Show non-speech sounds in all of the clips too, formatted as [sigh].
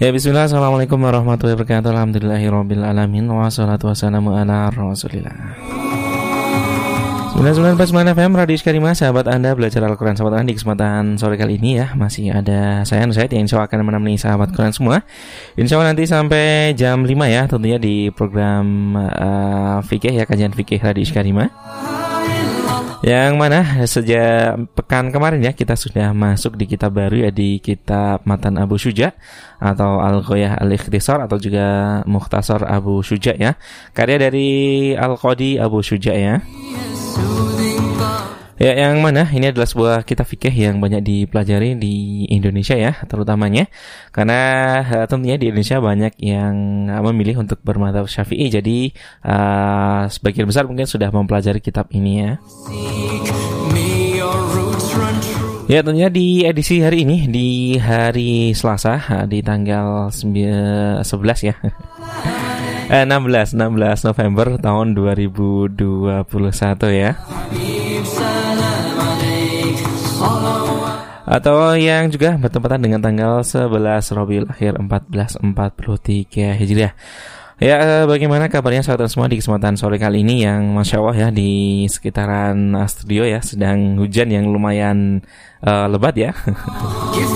Ya bismillah. Assalamualaikum warahmatullahi wabarakatuh. Alhamdulillahirabbil alamin. Wassalatu wassalamu ala rasulillah. 99.9 FM Radio Iskarima Sahabat Anda belajar Al-Quran Sahabat Anda di kesempatan sore kali ini ya. Masih ada saya Nur Said yang insya Allah akan menemani sahabat Quran semua. Insya Allah nanti sampai jam 5 ya Tentunya di program uh, Fikih ya Kajian Fikih Radio Iskarima yang mana sejak pekan kemarin ya kita sudah masuk di kitab baru ya di kitab Matan Abu Suja atau Al-Ghoyah Al-Ikhtisar atau juga Mukhtasar Abu Suja ya. Karya dari Al-Qadi Abu Suja ya. Ya, yang mana ini adalah sebuah kitab fikih yang banyak dipelajari di Indonesia ya, terutamanya karena uh, tentunya di Indonesia banyak yang uh, memilih untuk bermadhab Syafi'i. Jadi uh, sebagian besar mungkin sudah mempelajari kitab ini ya. Ya tentunya di edisi hari ini di hari Selasa di tanggal 11 ya. [laughs] 16 16 November tahun 2021 ya. Atau yang juga bertepatan dengan tanggal 11 Rabiul Akhir 1443 Hijriah. Ya, eh, bagaimana kabarnya sahabat semua di kesempatan sore kali ini yang Masya Allah ya di sekitaran studio ya sedang hujan yang lumayan uh, lebat ya.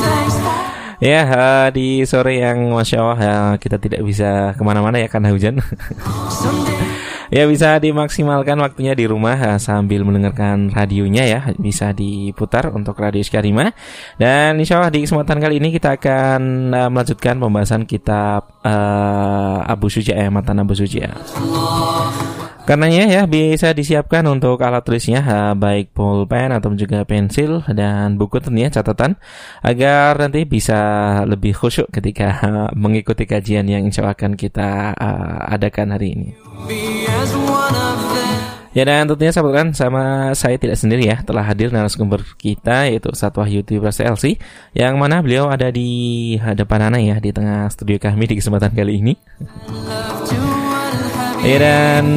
[laughs] ya, uh, di sore yang Masya Allah ya, kita tidak bisa ke mana-mana ya karena hujan. [laughs] Ya bisa dimaksimalkan waktunya di rumah uh, sambil mendengarkan radionya ya bisa diputar untuk radio Skarima dan insya Allah di kesempatan kali ini kita akan uh, melanjutkan pembahasan kitab uh, Abu Suja ya Matan Abu Suja. Karenanya ya bisa disiapkan untuk alat tulisnya baik pulpen atau juga pensil dan buku tentunya catatan agar nanti bisa lebih khusyuk ketika mengikuti kajian yang insya Allah akan kita adakan hari ini. Ya dan tentunya sahabat kan sama saya tidak sendiri ya telah hadir narasumber kita yaitu Ustadz Wahyu LC yang mana beliau ada di hadapan Ana ya di tengah studio kami di kesempatan kali ini. Ya dan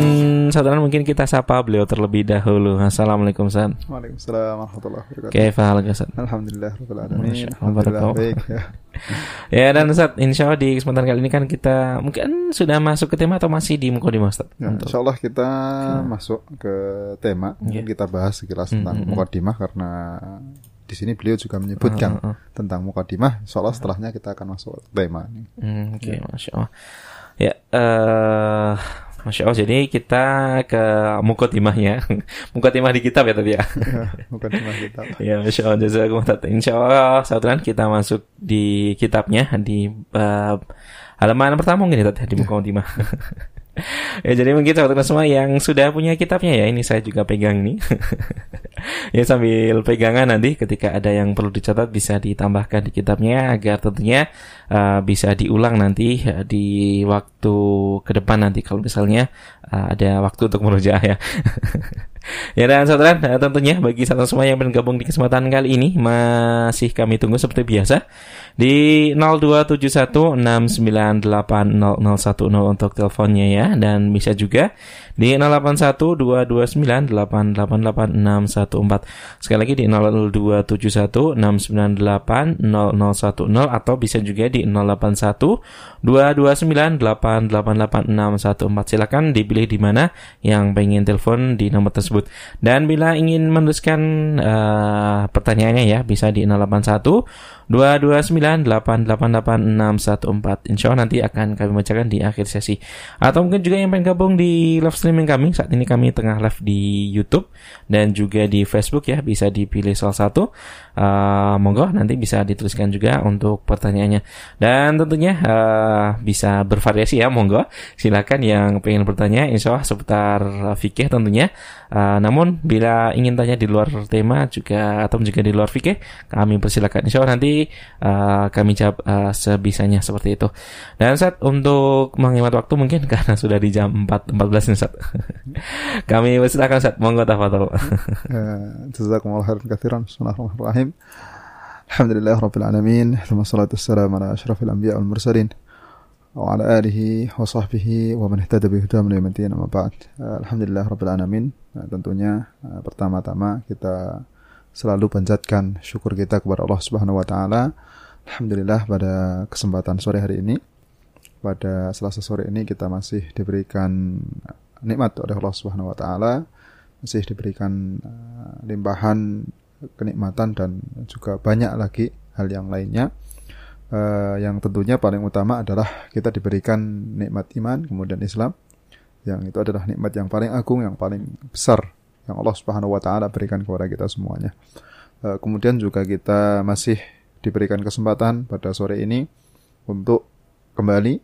saudara mungkin kita sapa beliau terlebih dahulu. Assalamualaikum Ustaz. Waalaikumsalam warahmatullahi wabarakatuh. Kaifa halak Ustaz? Alhamdulillah rabbil alamin. Alhamdulillah baik ya. [laughs] ya dan Ustaz, insya Allah di kesempatan kali ini kan kita mungkin sudah masuk ke tema atau masih di mukadimah Ustaz? Ya, insya Allah kita hmm. masuk ke tema. Yeah. Kita bahas sekilas tentang mm -hmm. mukadimah karena di sini beliau juga menyebutkan uh, uh, uh. tentang mukadimah. Insya Allah setelahnya kita akan masuk ke tema ini. Hmm, Oke, okay, ya. masya Allah. Ya, uh, Masya Allah, jadi kita ke mukotimahnya. [laughs] mukotimah di kitab ya tadi ya. ya [laughs] mukotimah kitab. ya, Masya Allah, jazakumullah. Insya Allah, saat kita masuk di kitabnya, di bab halaman pertama mungkin ya tadi di mukotimah. [laughs] ya jadi mungkin sahabat semua yang sudah punya kitabnya ya ini saya juga pegang nih ya sambil pegangan nanti ketika ada yang perlu dicatat bisa ditambahkan di kitabnya agar tentunya uh, bisa diulang nanti uh, di waktu ke depan nanti. Kalau misalnya uh, ada waktu untuk merujuk ya [laughs] ya dan saudara tentunya bagi saudara semua yang bergabung di kesempatan kali ini masih kami tunggu seperti biasa di 02716980010 untuk teleponnya ya. Dan bisa juga di 081229888614 sekali lagi di 02716980010 atau bisa juga di 081229888614 silakan dipilih di mana yang pengen telepon di nomor tersebut dan bila ingin menuliskan uh, pertanyaannya ya bisa di 081 229888614 Insya Allah nanti akan kami bacakan di akhir sesi. Atau mungkin juga yang pengen gabung di live streaming kami Saat ini kami tengah live di Youtube Dan juga di Facebook ya Bisa dipilih salah satu. Uh, Monggo nanti bisa dituliskan juga untuk pertanyaannya. Dan tentunya uh, bisa bervariasi ya Monggo. Silakan yang pengen bertanya Insya Allah seputar fikih tentunya uh, Namun bila ingin tanya di luar tema juga Atau juga di luar fikih Kami persilakan Insya Allah nanti uh, kami jawab uh, sebisanya seperti itu. Dan saat untuk menghemat waktu mungkin [laughs] karena sudah di jam 4 14 nih saat. kami silakan saat monggo tafadhol. [laughs] Jazakumullah khairan katsiran. Bismillahirrahmanirrahim. Alhamdulillah rabbil alamin. Thumma salatu wassalamu ala asyrafil anbiya wal mursalin. وعلى آله وصحبه ومن اهتدى بهداه من يوم الدين أما بعد Alhamdulillah Rabbil Alamin tentunya pertama-tama kita selalu panjatkan syukur kita kepada Allah Subhanahu wa taala Alhamdulillah pada kesempatan sore hari ini pada Selasa sore ini kita masih diberikan nikmat oleh Allah Subhanahu wa taala, masih diberikan uh, limpahan kenikmatan dan juga banyak lagi hal yang lainnya. Uh, yang tentunya paling utama adalah kita diberikan nikmat iman, kemudian Islam, yang itu adalah nikmat yang paling agung, yang paling besar yang Allah Subhanahu wa taala berikan kepada kita semuanya. Uh, kemudian juga kita masih diberikan kesempatan pada sore ini untuk kembali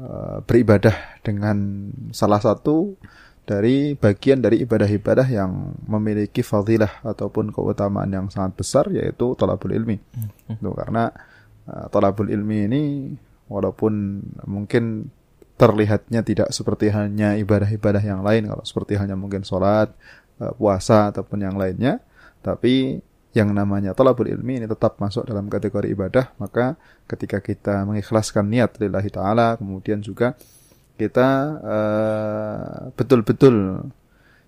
uh, beribadah dengan salah satu dari bagian dari ibadah-ibadah yang memiliki fadilah ataupun keutamaan yang sangat besar yaitu tolabul ilmi. Hmm. Tuh, karena uh, tolabul ilmi ini walaupun mungkin terlihatnya tidak seperti hanya ibadah-ibadah yang lain kalau seperti hanya mungkin sholat, uh, puasa ataupun yang lainnya, tapi yang namanya tolabul ilmi ini tetap masuk dalam kategori ibadah, maka ketika kita mengikhlaskan niat lillahi ta'ala, kemudian juga kita uh, betul-betul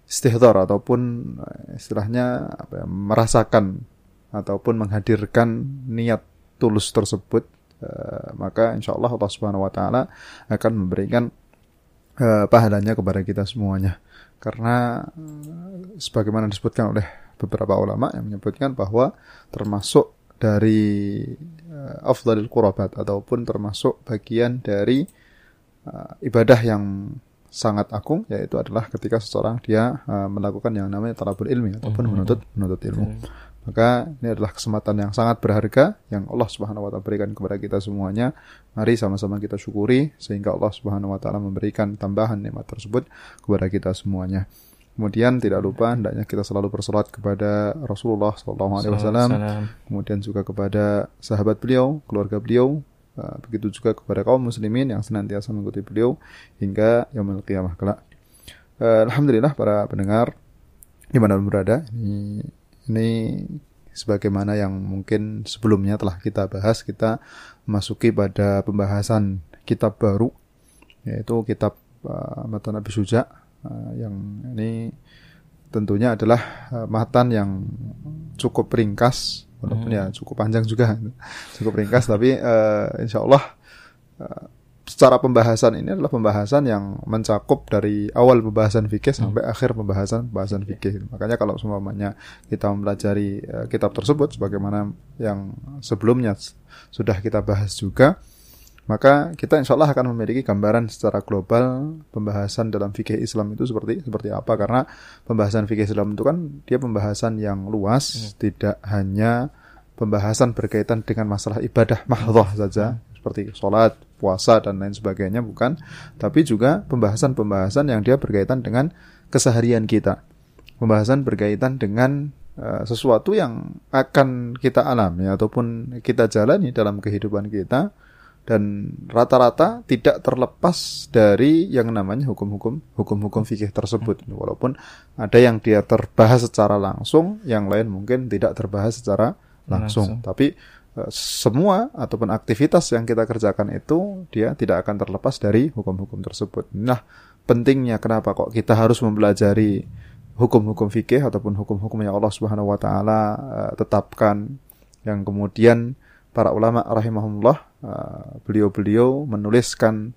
istihdar ataupun eh, istilahnya apa ya, merasakan ataupun menghadirkan niat tulus tersebut, uh, maka insya Allah Allah Subhanahu Wa Taala akan memberikan uh, pahalanya kepada kita semuanya. Karena uh, sebagaimana disebutkan oleh beberapa ulama yang menyebutkan bahwa termasuk dari uh, afdalil qurabat ataupun termasuk bagian dari uh, ibadah yang sangat agung yaitu adalah ketika seseorang dia uh, melakukan yang namanya talabul ilmi ataupun -hmm. menuntut menuntut ilmu. Maka ini adalah kesempatan yang sangat berharga yang Allah Subhanahu wa taala berikan kepada kita semuanya. Mari sama-sama kita syukuri sehingga Allah Subhanahu wa taala memberikan tambahan nikmat tersebut kepada kita semuanya. Kemudian tidak lupa hendaknya kita selalu bersolat kepada Rasulullah SAW, kemudian juga kepada sahabat beliau, keluarga beliau, uh, begitu juga kepada kaum muslimin yang senantiasa mengikuti beliau hingga yaumul qiyamah kelak. Uh, Alhamdulillah para pendengar di mana berada ini, ini sebagaimana yang mungkin sebelumnya telah kita bahas kita memasuki pada pembahasan kitab baru yaitu kitab uh, Matan Nabi Suja Eh, yang ini tentunya adalah uh, matan yang cukup ringkas walaupun hmm. ya cukup panjang juga cukup ringkas tapi uh, insya Allah uh, secara pembahasan ini adalah pembahasan yang mencakup dari awal pembahasan fikih hmm. sampai akhir pembahasan pembahasan fikih makanya kalau semuanya kita mempelajari uh, kitab tersebut sebagaimana yang sebelumnya sudah kita bahas juga maka kita insya Allah akan memiliki gambaran secara global pembahasan dalam fikih Islam itu seperti seperti apa karena pembahasan fikih Islam itu kan dia pembahasan yang luas hmm. tidak hanya pembahasan berkaitan dengan masalah ibadah mahdhah saja hmm. seperti sholat puasa dan lain sebagainya bukan. Tapi juga pembahasan-pembahasan yang dia berkaitan dengan keseharian kita. Pembahasan berkaitan dengan uh, sesuatu yang akan kita alami ataupun kita jalani dalam kehidupan kita dan rata-rata tidak terlepas dari yang namanya hukum-hukum hukum-hukum fikih tersebut. Walaupun ada yang dia terbahas secara langsung yang lain mungkin tidak terbahas secara langsung, langsung. tapi semua ataupun aktivitas yang kita kerjakan itu dia tidak akan terlepas dari hukum-hukum tersebut nah pentingnya kenapa kok kita harus mempelajari hukum-hukum fikih ataupun hukum-hukum yang Allah Subhanahu wa taala uh, tetapkan yang kemudian para ulama rahimahumullah uh, beliau-beliau menuliskan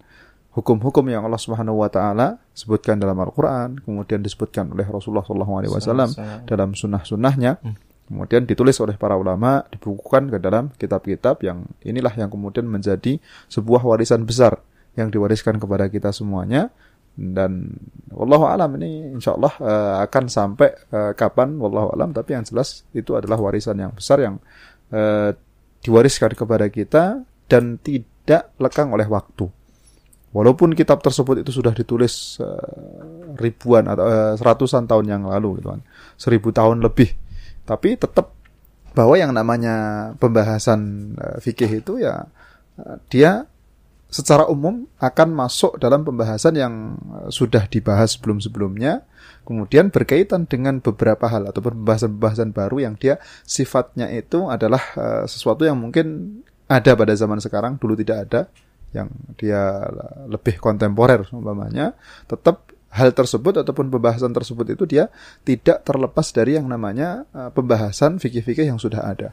hukum-hukum yang Allah Subhanahu wa taala sebutkan dalam Al-Qur'an, kemudian disebutkan oleh Rasulullah sallallahu alaihi wasallam dalam sunnah-sunnahnya. Hmm. Kemudian ditulis oleh para ulama, dibukukan ke dalam kitab-kitab yang inilah yang kemudian menjadi sebuah warisan besar yang diwariskan kepada kita semuanya dan wallahu alam ini insyaallah uh, akan sampai uh, kapan wallahu alam tapi yang jelas itu adalah warisan yang besar yang uh, diwariskan kepada kita dan tidak lekang oleh waktu. Walaupun kitab tersebut itu sudah ditulis uh, ribuan atau uh, seratusan tahun yang lalu gitu kan. Seribu tahun lebih. Tapi tetap bahwa yang namanya pembahasan uh, fikih itu ya uh, dia secara umum akan masuk dalam pembahasan yang sudah dibahas sebelum-sebelumnya. Kemudian berkaitan dengan beberapa hal atau pembahasan-pembahasan baru yang dia sifatnya itu adalah sesuatu yang mungkin ada pada zaman sekarang dulu tidak ada yang dia lebih kontemporer umpamanya. Tetap hal tersebut ataupun pembahasan tersebut itu dia tidak terlepas dari yang namanya uh, pembahasan fikih-fikih yang sudah ada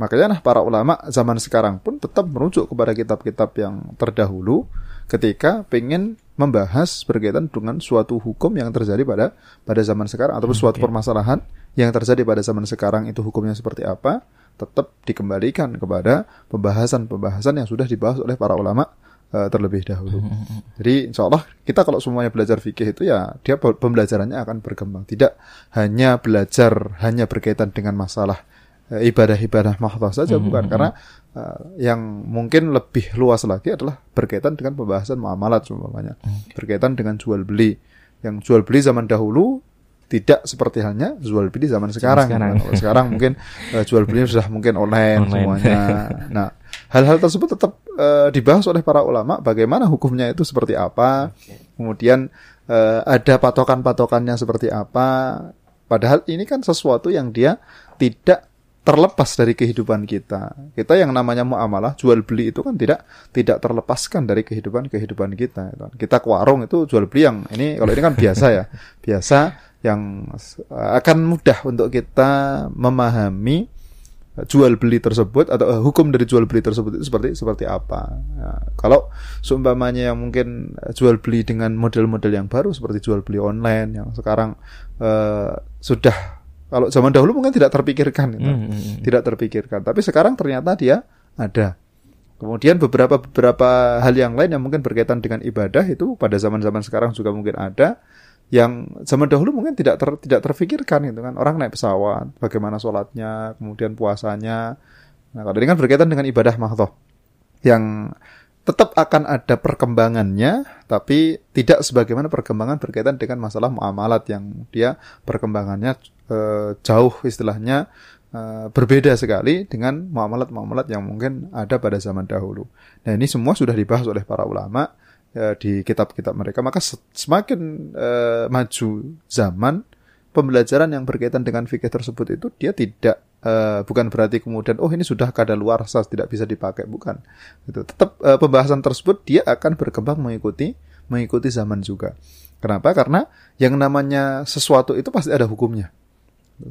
Makanya nah para ulama zaman sekarang pun tetap merujuk kepada kitab-kitab yang terdahulu ketika pengen membahas berkaitan dengan suatu hukum yang terjadi pada pada zaman sekarang atau suatu okay. permasalahan yang terjadi pada zaman sekarang itu hukumnya seperti apa tetap dikembalikan kepada pembahasan-pembahasan yang sudah dibahas oleh para ulama uh, terlebih dahulu. Hmm, hmm, hmm. Jadi insya Allah kita kalau semuanya belajar fikih itu ya dia pembelajarannya akan berkembang. Tidak hanya belajar hanya berkaitan dengan masalah uh, ibadah-ibadah mahdoh saja hmm. bukan karena uh, yang mungkin lebih luas lagi adalah berkaitan dengan pembahasan muamalat semuanya. Berkaitan dengan jual beli. Yang jual beli zaman dahulu tidak seperti halnya jual beli zaman sekarang. Sekarang, nah, sekarang mungkin uh, jual beli sudah mungkin online, online. semuanya. Nah, hal-hal tersebut tetap uh, dibahas oleh para ulama bagaimana hukumnya itu seperti apa. Okay. Kemudian uh, ada patokan-patokannya seperti apa. Padahal ini kan sesuatu yang dia tidak terlepas dari kehidupan kita. Kita yang namanya muamalah jual beli itu kan tidak tidak terlepaskan dari kehidupan kehidupan kita. Kita ke warung itu jual beli yang ini kalau ini kan biasa ya, [laughs] biasa yang akan mudah untuk kita memahami jual beli tersebut atau uh, hukum dari jual beli tersebut itu seperti seperti apa. Ya, kalau seumpamanya yang mungkin jual beli dengan model-model yang baru seperti jual beli online yang sekarang uh, sudah kalau zaman dahulu mungkin tidak terpikirkan, gitu. mm -hmm. tidak terpikirkan. Tapi sekarang ternyata dia ada. Kemudian beberapa beberapa hal yang lain yang mungkin berkaitan dengan ibadah itu pada zaman-zaman sekarang juga mungkin ada yang zaman dahulu mungkin tidak ter, tidak terfikirkan itu kan orang naik pesawat bagaimana sholatnya kemudian puasanya nah kalau ini kan berkaitan dengan ibadah mahdoh yang tetap akan ada perkembangannya tapi tidak sebagaimana perkembangan berkaitan dengan masalah muamalat yang dia perkembangannya e, jauh istilahnya e, berbeda sekali dengan muamalat-muamalat yang mungkin ada pada zaman dahulu. Nah ini semua sudah dibahas oleh para ulama ya, di kitab-kitab mereka. Maka semakin uh, maju zaman pembelajaran yang berkaitan dengan fikih tersebut itu dia tidak uh, bukan berarti kemudian oh ini sudah kada luar sah tidak bisa dipakai. Bukan. Itu tetap uh, pembahasan tersebut dia akan berkembang mengikuti mengikuti zaman juga. Kenapa? Karena yang namanya sesuatu itu pasti ada hukumnya.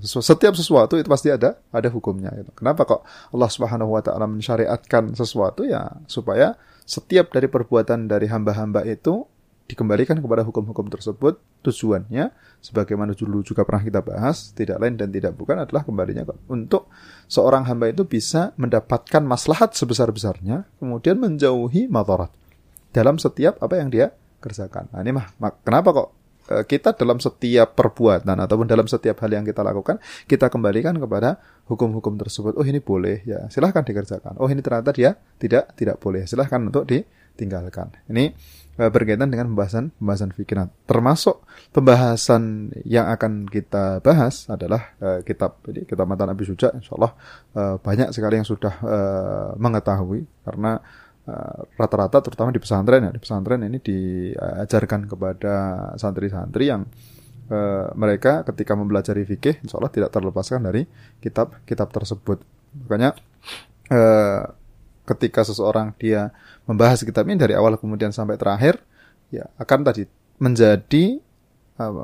Setiap sesuatu itu pasti ada ada hukumnya. Gitu. Kenapa kok Allah Subhanahu wa taala mensyariatkan sesuatu? Ya supaya setiap dari perbuatan dari hamba-hamba itu dikembalikan kepada hukum-hukum tersebut tujuannya sebagaimana dulu juga pernah kita bahas tidak lain dan tidak bukan adalah kembalinya untuk seorang hamba itu bisa mendapatkan maslahat sebesar-besarnya kemudian menjauhi madarat dalam setiap apa yang dia kerjakan. Nah, ini mah kenapa kok kita dalam setiap perbuatan ataupun dalam setiap hal yang kita lakukan kita kembalikan kepada hukum-hukum tersebut. Oh ini boleh ya silahkan dikerjakan. Oh ini ternyata dia tidak tidak boleh silahkan untuk ditinggalkan. Ini uh, berkaitan dengan pembahasan pembahasan fikih. Nah, termasuk pembahasan yang akan kita bahas adalah uh, kitab jadi kitab matan Abi Suja. Insya Allah uh, banyak sekali yang sudah uh, mengetahui karena rata-rata terutama di pesantren ya di pesantren ini diajarkan kepada santri-santri yang uh, mereka ketika mempelajari fikih insya Allah tidak terlepaskan dari kitab-kitab tersebut. Makanya uh, ketika seseorang dia membahas kitab ini dari awal kemudian sampai terakhir, ya akan tadi menjadi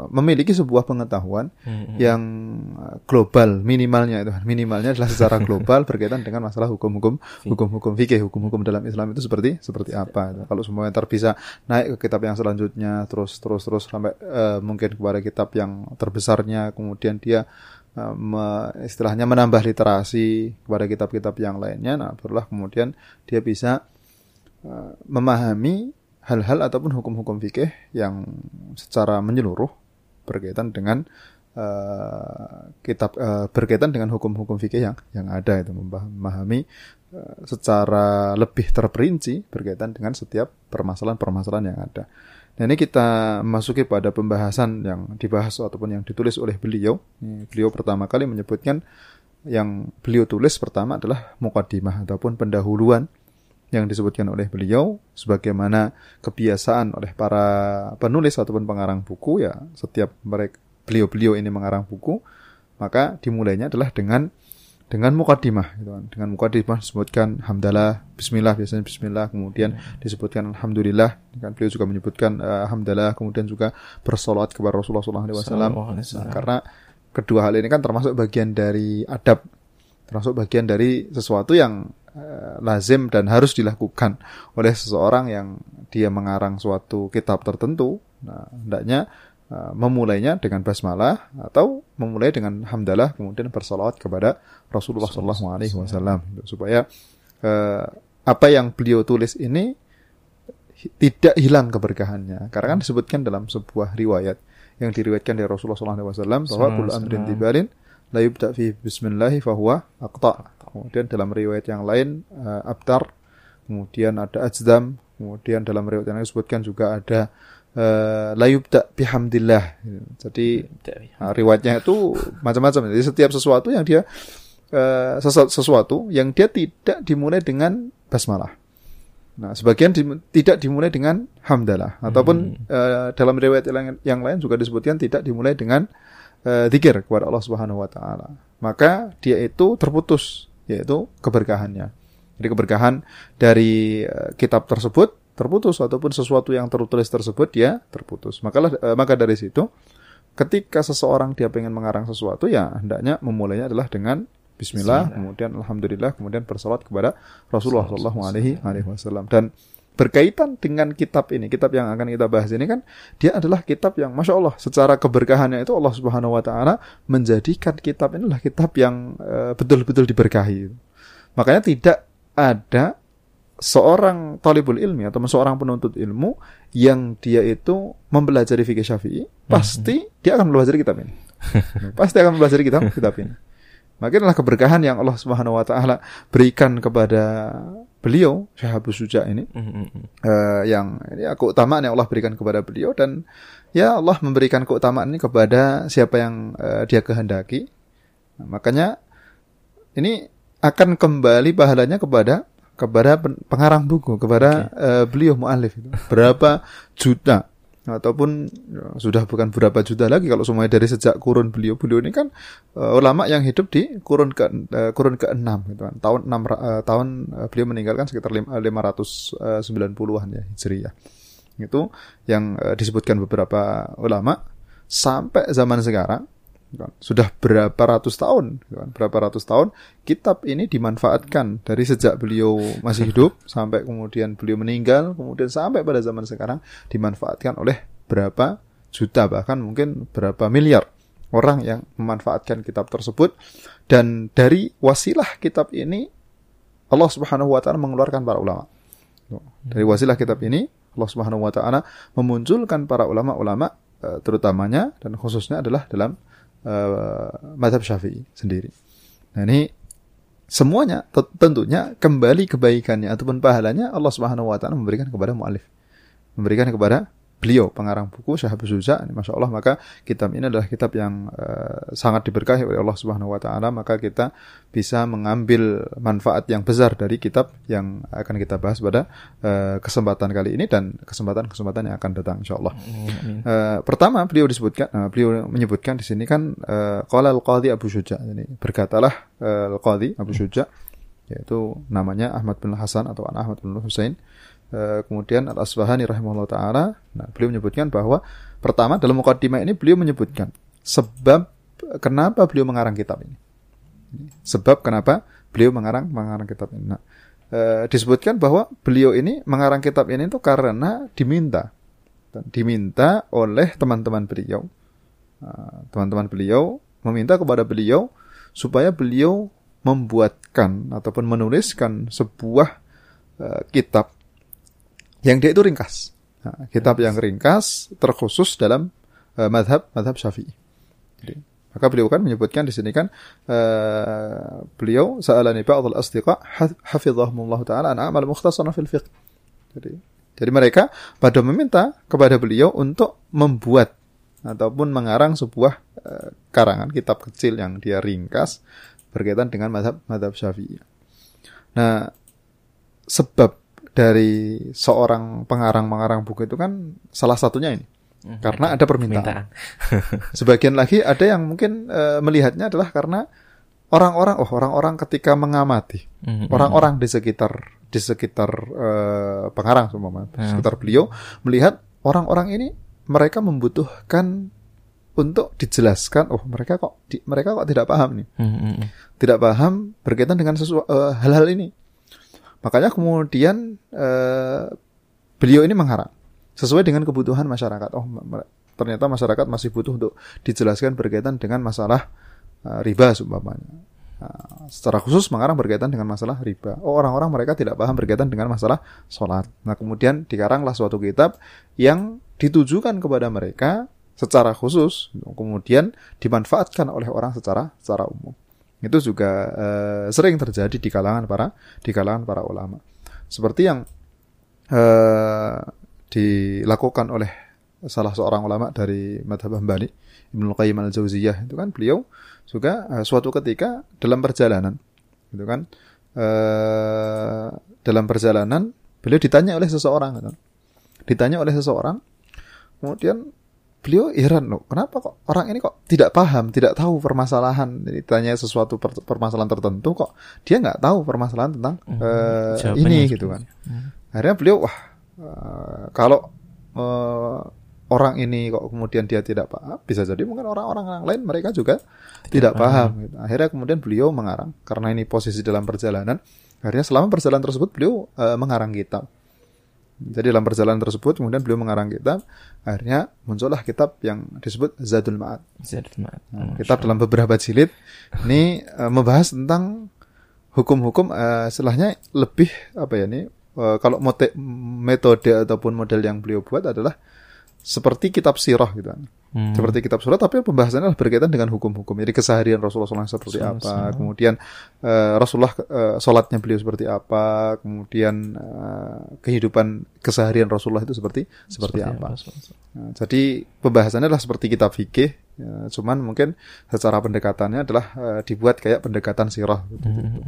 memiliki sebuah pengetahuan hmm. yang uh, global minimalnya itu minimalnya adalah secara [laughs] global berkaitan dengan masalah hukum-hukum hukum-hukum fikih hukum-hukum dalam Islam itu seperti seperti apa itu. kalau semuanya ntar bisa naik ke kitab yang selanjutnya terus terus terus sampai uh, mungkin kepada kitab yang terbesarnya kemudian dia uh, me, istilahnya menambah literasi kepada kitab-kitab yang lainnya nah barulah kemudian dia bisa uh, memahami hal-hal ataupun hukum-hukum fikih yang secara menyeluruh berkaitan dengan uh, kitab uh, berkaitan dengan hukum-hukum fikih yang yang ada itu memahami uh, secara lebih terperinci berkaitan dengan setiap permasalahan-permasalahan yang ada. Nah ini kita masuki pada pembahasan yang dibahas ataupun yang ditulis oleh beliau. Beliau pertama kali menyebutkan yang beliau tulis pertama adalah mukadimah ataupun pendahuluan yang disebutkan oleh beliau sebagaimana kebiasaan oleh para penulis ataupun pengarang buku ya setiap mereka beliau-beliau ini mengarang buku maka dimulainya adalah dengan dengan mukadimah gitu kan. Dengan mukadimah disebutkan hamdalah, bismillah biasanya bismillah, kemudian disebutkan alhamdulillah, kan beliau juga menyebutkan uh, kemudian juga bersolat kepada Rasulullah SAW. Nah, karena kedua hal ini kan termasuk bagian dari adab termasuk bagian dari sesuatu yang lazim dan harus dilakukan oleh seseorang yang dia mengarang suatu kitab tertentu. Nah, hendaknya uh, memulainya dengan basmalah atau memulai dengan hamdalah kemudian bersalawat kepada Rasulullah SAW supaya uh, apa yang beliau tulis ini tidak hilang keberkahannya. Karena kan disebutkan dalam sebuah riwayat yang diriwayatkan dari Rasulullah SAW bahwa kul amrin tibalin la yubda fi bismillahi fahuwa aqta. Kemudian dalam riwayat yang lain uh, abtar, kemudian ada ajdam, kemudian dalam riwayat yang lain disebutkan juga ada uh, la yubda bihamdillah. Jadi uh, riwayatnya itu macam-macam. Jadi setiap sesuatu yang dia uh, sesuatu yang dia tidak dimulai dengan basmalah. Nah, sebagian di, tidak dimulai dengan hamdalah ataupun uh, dalam riwayat yang, yang lain juga disebutkan tidak dimulai dengan uh, zikir kepada Allah Subhanahu wa taala. Maka dia itu terputus yaitu keberkahannya. Jadi keberkahan dari uh, kitab tersebut terputus ataupun sesuatu yang tertulis tersebut dia terputus. Maka uh, maka dari situ ketika seseorang dia pengen mengarang sesuatu ya hendaknya memulainya adalah dengan Bismillah, Bismillah, kemudian Alhamdulillah, kemudian bersolat kepada Rasulullah Shallallahu Alaihi Wasallam. Dan berkaitan dengan kitab ini, kitab yang akan kita bahas ini kan, dia adalah kitab yang, masya Allah, secara keberkahannya itu Allah Subhanahu Wa Taala menjadikan kitab ini adalah kitab yang eh, betul-betul uh, diberkahi. Makanya tidak ada seorang talibul ilmi atau seorang penuntut ilmu yang dia itu mempelajari fikih syafi'i, pasti mm -hmm. dia akan belajar kitab ini. [laughs] pasti akan belajar kitab kitab ini. Makinlah keberkahan yang Allah Subhanahu wa taala berikan kepada beliau Syekh Abu Suja ini. Mm -hmm. uh, yang ini keutamaan yang Allah berikan kepada beliau dan ya Allah memberikan keutamaan ini kepada siapa yang uh, dia kehendaki. Nah, makanya ini akan kembali pahalanya kepada kepada pengarang buku, kepada okay. uh, beliau mualif itu. Berapa juta ataupun ya, sudah bukan berapa juta lagi kalau semuanya dari sejak kurun beliau beliau ini kan uh, ulama yang hidup di kurun ke uh, kurun ke enam gitu kan tahun enam uh, tahun uh, beliau meninggalkan sekitar lima ratus sembilan puluhan ya hijriah itu yang uh, disebutkan beberapa ulama sampai zaman sekarang. Sudah berapa ratus tahun, kan. berapa ratus tahun kitab ini dimanfaatkan dari sejak beliau masih hidup [laughs] sampai kemudian beliau meninggal, kemudian sampai pada zaman sekarang dimanfaatkan oleh berapa juta bahkan mungkin berapa miliar orang yang memanfaatkan kitab tersebut dan dari wasilah kitab ini Allah Subhanahu wa taala mengeluarkan para ulama. Dari wasilah kitab ini Allah Subhanahu wa taala memunculkan para ulama-ulama eh, terutamanya dan khususnya adalah dalam uh, madhab syafi'i sendiri. Nah ini semuanya tentunya kembali kebaikannya ataupun pahalanya Allah Subhanahu wa taala memberikan kepada mualif. Memberikan kepada beliau pengarang buku Syahabus Suza Masya Allah maka kitab ini adalah kitab yang uh, sangat diberkahi oleh Allah Subhanahu Wa Taala maka kita bisa mengambil manfaat yang besar dari kitab yang akan kita bahas pada uh, kesempatan kali ini dan kesempatan-kesempatan yang akan datang Insya Allah. Uh, pertama beliau disebutkan uh, beliau menyebutkan di sini kan Qala uh, al-Qadhi Abu Syuja ini berkatalah uh, al-Qadhi Abu Syuja yaitu namanya Ahmad bin Hasan atau Ahmad bin Husain kemudian Al Asbahani rahimahullah taala, nah beliau menyebutkan bahwa pertama dalam mukaddimah ini beliau menyebutkan sebab kenapa beliau mengarang kitab ini. Sebab kenapa beliau mengarang mengarang kitab ini. Nah, e, disebutkan bahwa beliau ini mengarang kitab ini itu karena diminta diminta oleh teman-teman beliau. Nah, teman-teman beliau meminta kepada beliau supaya beliau membuatkan ataupun menuliskan sebuah uh, kitab yang dia itu ringkas. Nah, kitab yang ringkas terkhusus dalam uh, madhab madhab syafi'i. Maka beliau kan menyebutkan di sini kan uh, beliau sa'alani ba'd al-asdiqa hafizahumullah taala an amal mukhtasaran fil fiqh. Jadi jadi mereka pada meminta kepada beliau untuk membuat ataupun mengarang sebuah uh, karangan kitab kecil yang dia ringkas berkaitan dengan madhab madhab syafi'i. Nah, sebab dari seorang pengarang-pengarang buku itu kan salah satunya ini. Hmm. Karena ada permintaan. [laughs] Sebagian lagi ada yang mungkin uh, melihatnya adalah karena orang-orang oh orang-orang ketika mengamati hmm, hmm, orang-orang di sekitar di sekitar uh, pengarang semua di sekitar beliau melihat orang-orang ini mereka membutuhkan untuk dijelaskan oh mereka kok di, mereka kok tidak paham nih hmm, hmm, hmm. tidak paham berkaitan dengan sesuatu uh, hal-hal ini makanya kemudian uh, beliau ini mengharap sesuai dengan kebutuhan masyarakat oh ternyata masyarakat masih butuh untuk dijelaskan berkaitan dengan masalah uh, riba seumpamanya Nah, secara khusus mengarang berkaitan dengan masalah riba. Oh, orang-orang mereka tidak paham berkaitan dengan masalah sholat. Nah, kemudian dikaranglah suatu kitab yang ditujukan kepada mereka secara khusus, kemudian dimanfaatkan oleh orang secara secara umum. Itu juga eh, sering terjadi di kalangan para di kalangan para ulama. Seperti yang eh, dilakukan oleh salah seorang ulama dari madhab Hambali, Ibnu Qayyim al-Jauziyah itu kan beliau juga uh, suatu ketika dalam perjalanan gitu kan uh, dalam perjalanan beliau ditanya oleh seseorang gitu. ditanya oleh seseorang kemudian beliau heran loh kenapa kok orang ini kok tidak paham tidak tahu permasalahan? Ditanya sesuatu per permasalahan tertentu kok dia nggak tahu permasalahan tentang hmm, uh, ini gitu kan. hmm. akhirnya beliau wah uh, kalau uh, orang ini kok kemudian dia tidak paham bisa jadi mungkin orang-orang lain mereka juga tidak, tidak paham, paham gitu. akhirnya kemudian beliau mengarang karena ini posisi dalam perjalanan akhirnya selama perjalanan tersebut beliau uh, mengarang kitab jadi dalam perjalanan tersebut kemudian beliau mengarang kitab akhirnya muncullah kitab yang disebut Zadul Ma'ad. Zadul Ma'ad. Nah, kitab dalam beberapa jilid. Ini uh, membahas tentang hukum-hukum uh, setelahnya lebih apa ya ini uh, kalau metode ataupun model yang beliau buat adalah seperti kitab sirah gitu kan. Hmm. Seperti kitab surat tapi pembahasannya berkaitan dengan hukum-hukum. Jadi keseharian Rasulullah SAW seperti apa, kemudian uh, Rasulullah uh, sholatnya beliau seperti apa, kemudian uh, kehidupan keseharian Rasulullah itu seperti seperti, seperti apa. Nah, jadi pembahasannya adalah seperti kitab fikih, ya, cuman mungkin secara pendekatannya adalah uh, dibuat kayak pendekatan sirah. Gitu, hmm. gitu.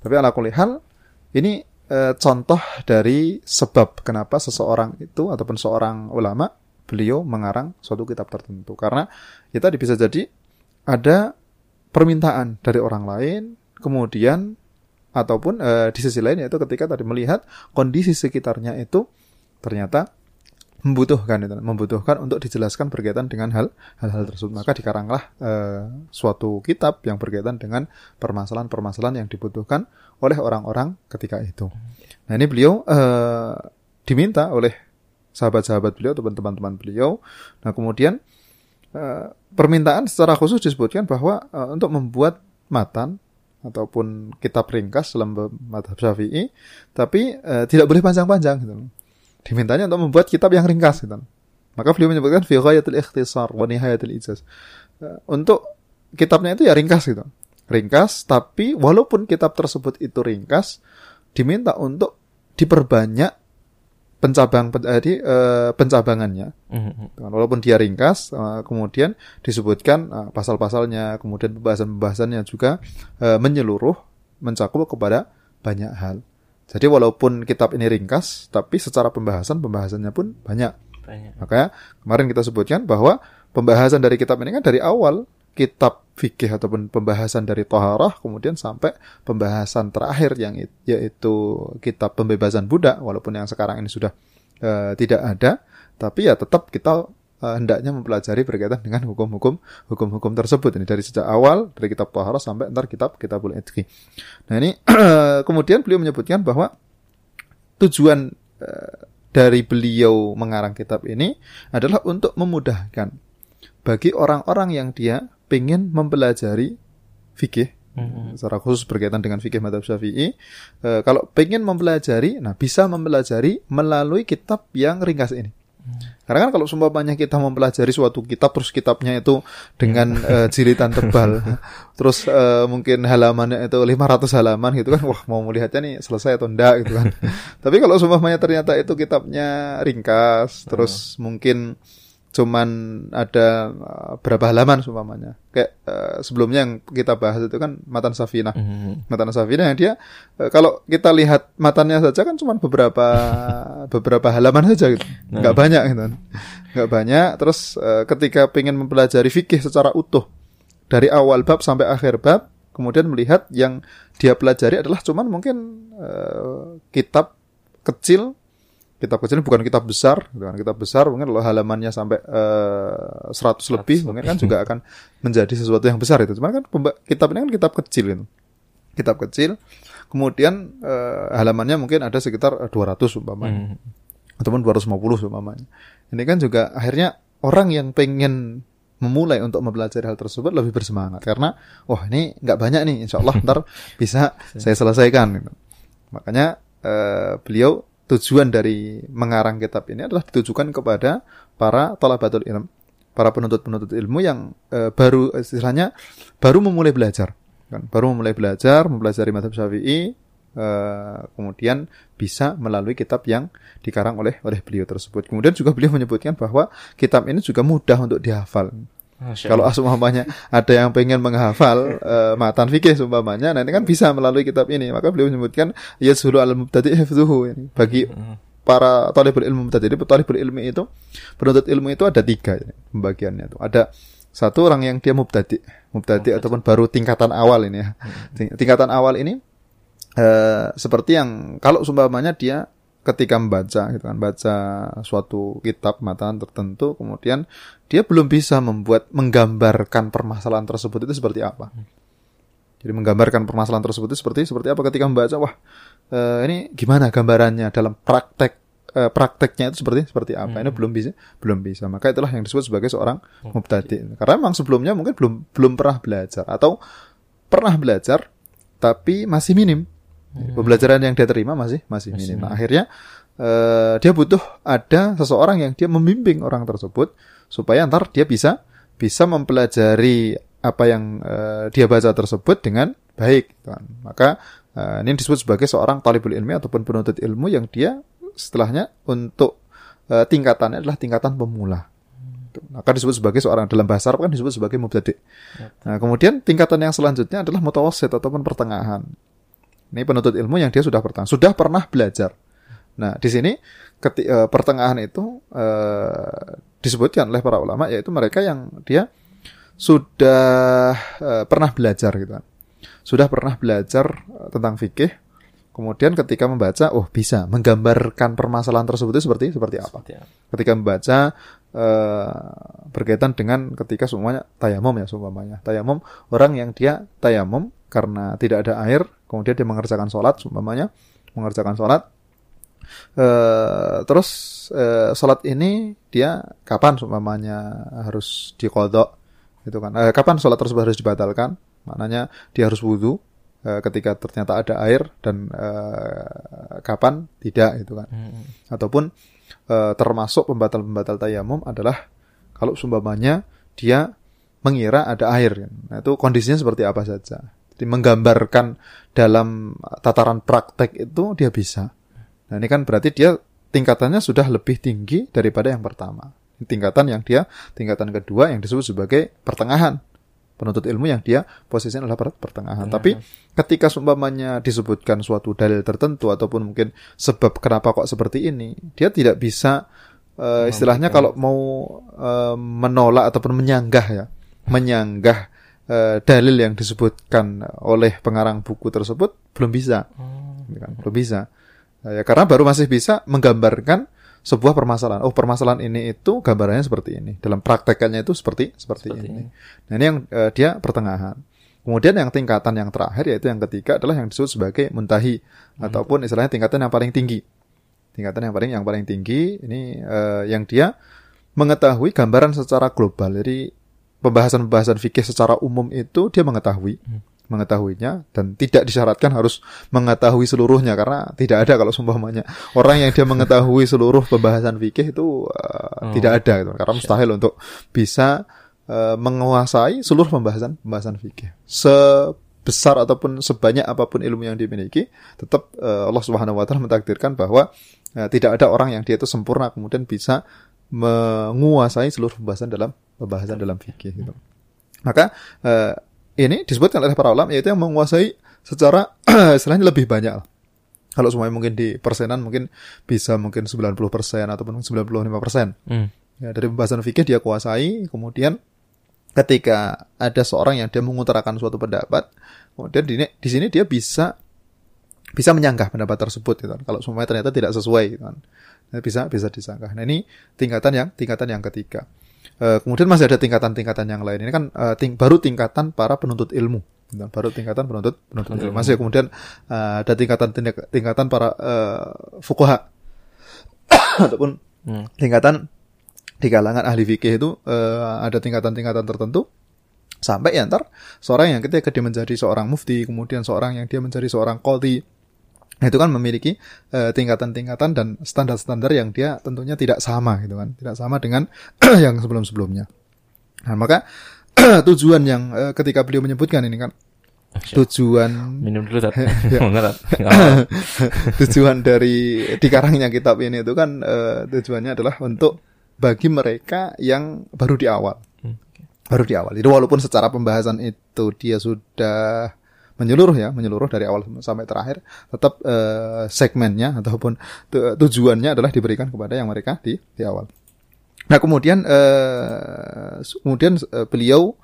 Tapi ala hal ini uh, contoh dari sebab kenapa seseorang itu ataupun seorang ulama beliau mengarang suatu kitab tertentu. Karena ya tadi bisa jadi ada permintaan dari orang lain kemudian ataupun e, di sisi lain yaitu ketika tadi melihat kondisi sekitarnya itu ternyata membutuhkan itu membutuhkan untuk dijelaskan berkaitan dengan hal hal-hal tersebut. Maka dikaranglah e, suatu kitab yang berkaitan dengan permasalahan-permasalahan yang dibutuhkan oleh orang-orang ketika itu. Nah ini beliau e, diminta oleh sahabat-sahabat beliau atau teman-teman beliau. Nah kemudian uh, permintaan secara khusus disebutkan bahwa uh, untuk membuat matan ataupun kitab ringkas dalam madhab syafi'i, tapi uh, tidak boleh panjang-panjang gitu. Dimintanya untuk membuat kitab yang ringkas gitu. Maka beliau menyebutkan fi ghayatil ikhtisar wa nihayatil ijaz. Untuk kitabnya itu ya ringkas gitu. Ringkas, tapi walaupun kitab tersebut itu ringkas, diminta untuk diperbanyak pencabang jadi uh, pencabangannya. Mm-hmm. Walaupun dia ringkas, uh, kemudian disebutkan uh, pasal-pasalnya, kemudian pembahasan-pembahasannya juga uh, menyeluruh, mencakup kepada banyak hal. Jadi walaupun kitab ini ringkas, tapi secara pembahasan pembahasannya pun banyak. banyak. Makanya kemarin kita sebutkan bahwa pembahasan dari kitab ini kan dari awal kitab fikih ataupun pembahasan dari toharah kemudian sampai pembahasan terakhir yang yaitu kitab pembebasan budak walaupun yang sekarang ini sudah uh, tidak ada tapi ya tetap kita uh, hendaknya mempelajari berkaitan dengan hukum-hukum hukum-hukum tersebut ini dari sejak awal dari kitab toharah sampai ntar kitab kitabul idki. Nah ini [clears throat] kemudian beliau menyebutkan bahwa tujuan uh, dari beliau mengarang kitab ini adalah untuk memudahkan bagi orang-orang yang dia ingin mempelajari fikih hmm. secara khusus berkaitan dengan fikih madhab syafi'i e, kalau pengen mempelajari nah bisa mempelajari melalui kitab yang ringkas ini hmm. karena kan kalau banyak kita mempelajari suatu kitab terus kitabnya itu dengan uh, jilitan tebal [laughs] terus uh, mungkin halamannya itu 500 halaman gitu kan wah mau melihatnya nih selesai atau enggak gitu kan [laughs] tapi kalau banyak ternyata itu kitabnya ringkas terus hmm. mungkin cuman ada uh, berapa halaman seumpamanya. Kayak uh, sebelumnya yang kita bahas itu kan matan Safina. Mm-hmm. Matan Safina yang dia uh, kalau kita lihat matanya saja kan cuman beberapa [laughs] beberapa halaman saja gitu. Nah. Nggak banyak gitu. Nggak banyak. Terus uh, ketika pengen mempelajari fikih secara utuh dari awal bab sampai akhir bab, kemudian melihat yang dia pelajari adalah cuman mungkin uh, kitab kecil kitab kecil bukan kitab besar, gitu kan. Kitab besar mungkin kalau halamannya sampai uh, 100 lebih mungkin kan juga akan menjadi sesuatu yang besar itu. Cuma kan kitab ini kan kitab kecil itu. Kitab kecil. Kemudian uh, halamannya mungkin ada sekitar 200 umpamanya. Hmm. Ataupun 250 umpamanya. Ini kan juga akhirnya orang yang pengen memulai untuk mempelajari hal tersebut lebih bersemangat karena wah ini nggak banyak nih insya Allah [laughs] ntar bisa saya selesaikan gitu. makanya uh, beliau tujuan dari mengarang kitab ini adalah ditujukan kepada para talabatul ilm, para penuntut-penuntut ilmu yang e, baru istilahnya baru memulai belajar, kan? Baru memulai belajar, mempelajari madhab Syafi'i, e, kemudian bisa melalui kitab yang dikarang oleh oleh beliau tersebut. Kemudian juga beliau menyebutkan bahwa kitab ini juga mudah untuk dihafal. Kalau umpamanya ada yang pengen menghafal uh, matan fikih umpamanya, nanti kan bisa melalui kitab ini. Maka beliau menyebutkan ya suruh al mubtadi hifdzuhu bagi hmm. para talibul ilmu tadi. Jadi talibul ilmu itu penuntut ilmu itu ada tiga ya, pembagiannya itu. Ada satu orang yang dia mubtadi, mubtadi ataupun baru tingkatan awal ini ya. Hmm. Tingkatan awal ini uh, seperti yang kalau umpamanya dia ketika membaca gitu kan baca suatu kitab matan tertentu kemudian dia belum bisa membuat menggambarkan permasalahan tersebut itu seperti apa. Jadi menggambarkan permasalahan tersebut itu seperti seperti apa ketika membaca wah eh, ini gimana gambarannya dalam praktek eh, prakteknya itu seperti seperti apa. Hmm. ini belum bisa belum bisa. Maka itulah yang disebut sebagai seorang mubtadi. Karena memang sebelumnya mungkin belum belum pernah belajar atau pernah belajar tapi masih minim Hmm. Pembelajaran yang dia terima masih masih minim. Nah, akhirnya uh, dia butuh ada seseorang yang dia membimbing orang tersebut supaya ntar dia bisa bisa mempelajari apa yang uh, dia baca tersebut dengan baik. Kan. Maka uh, ini disebut sebagai seorang talibul ilmi ataupun penuntut ilmu yang dia setelahnya untuk uh, tingkatannya adalah tingkatan pemula. Maka disebut sebagai seorang dalam bahasa Arab kan disebut sebagai mubtadi. Nah, kemudian tingkatan yang selanjutnya adalah mutawassit ataupun pertengahan. Ini penuntut ilmu yang dia sudah pernah sudah pernah belajar. Nah, di sini keti, uh, pertengahan itu uh, disebutkan oleh para ulama yaitu mereka yang dia sudah uh, pernah belajar gitu kan. Sudah pernah belajar tentang fikih. Kemudian ketika membaca, oh bisa menggambarkan permasalahan tersebut itu seperti seperti apa. Ketika membaca uh, berkaitan dengan ketika semuanya tayamum ya seumpamanya. Tayamum orang yang dia tayamum karena tidak ada air, kemudian dia mengerjakan sholat, umpamanya mengerjakan sholat. Uh, terus uh, sholat ini dia kapan umpamanya harus dikodok, itu kan? Uh, kapan sholat tersebut harus dibatalkan? Maknanya dia harus wudhu uh, ketika ternyata ada air dan uh, kapan tidak, itu kan? Hmm. Ataupun uh, termasuk pembatal-pembatal tayamum adalah kalau umpamanya dia mengira ada air, nah, itu kondisinya seperti apa saja. Jadi menggambarkan dalam tataran praktek itu dia bisa. Nah ini kan berarti dia tingkatannya sudah lebih tinggi daripada yang pertama. Tingkatan yang dia, tingkatan kedua yang disebut sebagai pertengahan. Penuntut ilmu yang dia posisinya adalah pertengahan. Ya. Tapi ketika seumpamanya disebutkan suatu dalil tertentu ataupun mungkin sebab kenapa kok seperti ini, dia tidak bisa uh, istilahnya kalau mau uh, menolak ataupun menyanggah ya, menyanggah uh, dalil yang disebutkan oleh pengarang buku tersebut belum bisa, hmm. kan? belum bisa. Uh, ya karena baru masih bisa menggambarkan sebuah permasalahan. Oh, permasalahan ini itu gambarannya seperti ini. Dalam praktekannya itu seperti seperti, seperti ini. ini. Nah, ini yang uh, dia pertengahan. Kemudian yang tingkatan yang terakhir yaitu yang ketiga adalah yang disebut sebagai muntahi hmm. ataupun istilahnya tingkatan yang paling tinggi. Tingkatan yang paling yang paling tinggi ini uh, yang dia mengetahui gambaran secara global. Jadi pembahasan-pembahasan fikih secara umum itu dia mengetahui hmm. mengetahuinya dan tidak disyaratkan harus mengetahui seluruhnya karena tidak ada kalau sumpahnya orang yang dia mengetahui seluruh pembahasan fikih itu uh, oh. tidak ada gitu karena mustahil untuk bisa uh, menguasai seluruh pembahasan pembahasan fikih sebesar ataupun sebanyak apa pun ilmu yang dimiliki tetap uh, Allah Subhanahu wa taala mentakdirkan bahwa uh, tidak ada orang yang dia itu sempurna kemudian bisa menguasai seluruh pembahasan dalam pembahasan dalam fikih gitu. Maka uh, ini disebutkan oleh para ulama yaitu yang menguasai secara [clears throat] istilahnya lebih banyak. Kalau semuanya mungkin di persenan mungkin bisa mungkin 90% ataupun 95%. Hmm. Ya, dari pembahasan fikih dia kuasai, kemudian ketika ada seorang yang dia mengutarakan suatu pendapat, kemudian di, di sini dia bisa bisa menyanggah pendapat tersebut gitu kan. Kalau semuanya ternyata tidak sesuai gitu kan. Bisa bisa disangka. Nah ini tingkatan yang tingkatan yang ketiga. Uh, kemudian masih ada tingkatan-tingkatan yang lain. Ini kan uh, ting baru tingkatan para penuntut ilmu. Dan baru tingkatan penuntut penuntut ilmu. Masih kemudian uh, ada tingkatan tingkatan para uh, fukoha [coughs] ataupun hmm. tingkatan di kalangan ahli fikih itu uh, ada tingkatan-tingkatan tertentu sampai ya ntar seorang yang ketika dia menjadi seorang mufti kemudian seorang yang dia menjadi seorang qadhi Nah, itu kan memiliki eh, tingkatan-tingkatan dan standar-standar yang dia tentunya tidak sama gitu kan, tidak sama dengan [clears throat] yang sebelum-sebelumnya. Nah, maka [clears throat] tujuan yang uh, ketika beliau menyebutkan ini kan tujuan minum dulu [laughs] ya. [laughs] [clears throat] tujuan dari dikarangnya kitab ini itu kan uh, tujuannya adalah untuk bagi mereka yang baru di awal. Hmm, baru di awal. Jadi walaupun secara pembahasan itu dia sudah menyeluruh ya, menyeluruh dari awal sampai terakhir, tetap uh, segmennya ataupun tujuannya adalah diberikan kepada yang mereka di di awal. Nah kemudian uh, kemudian uh, beliau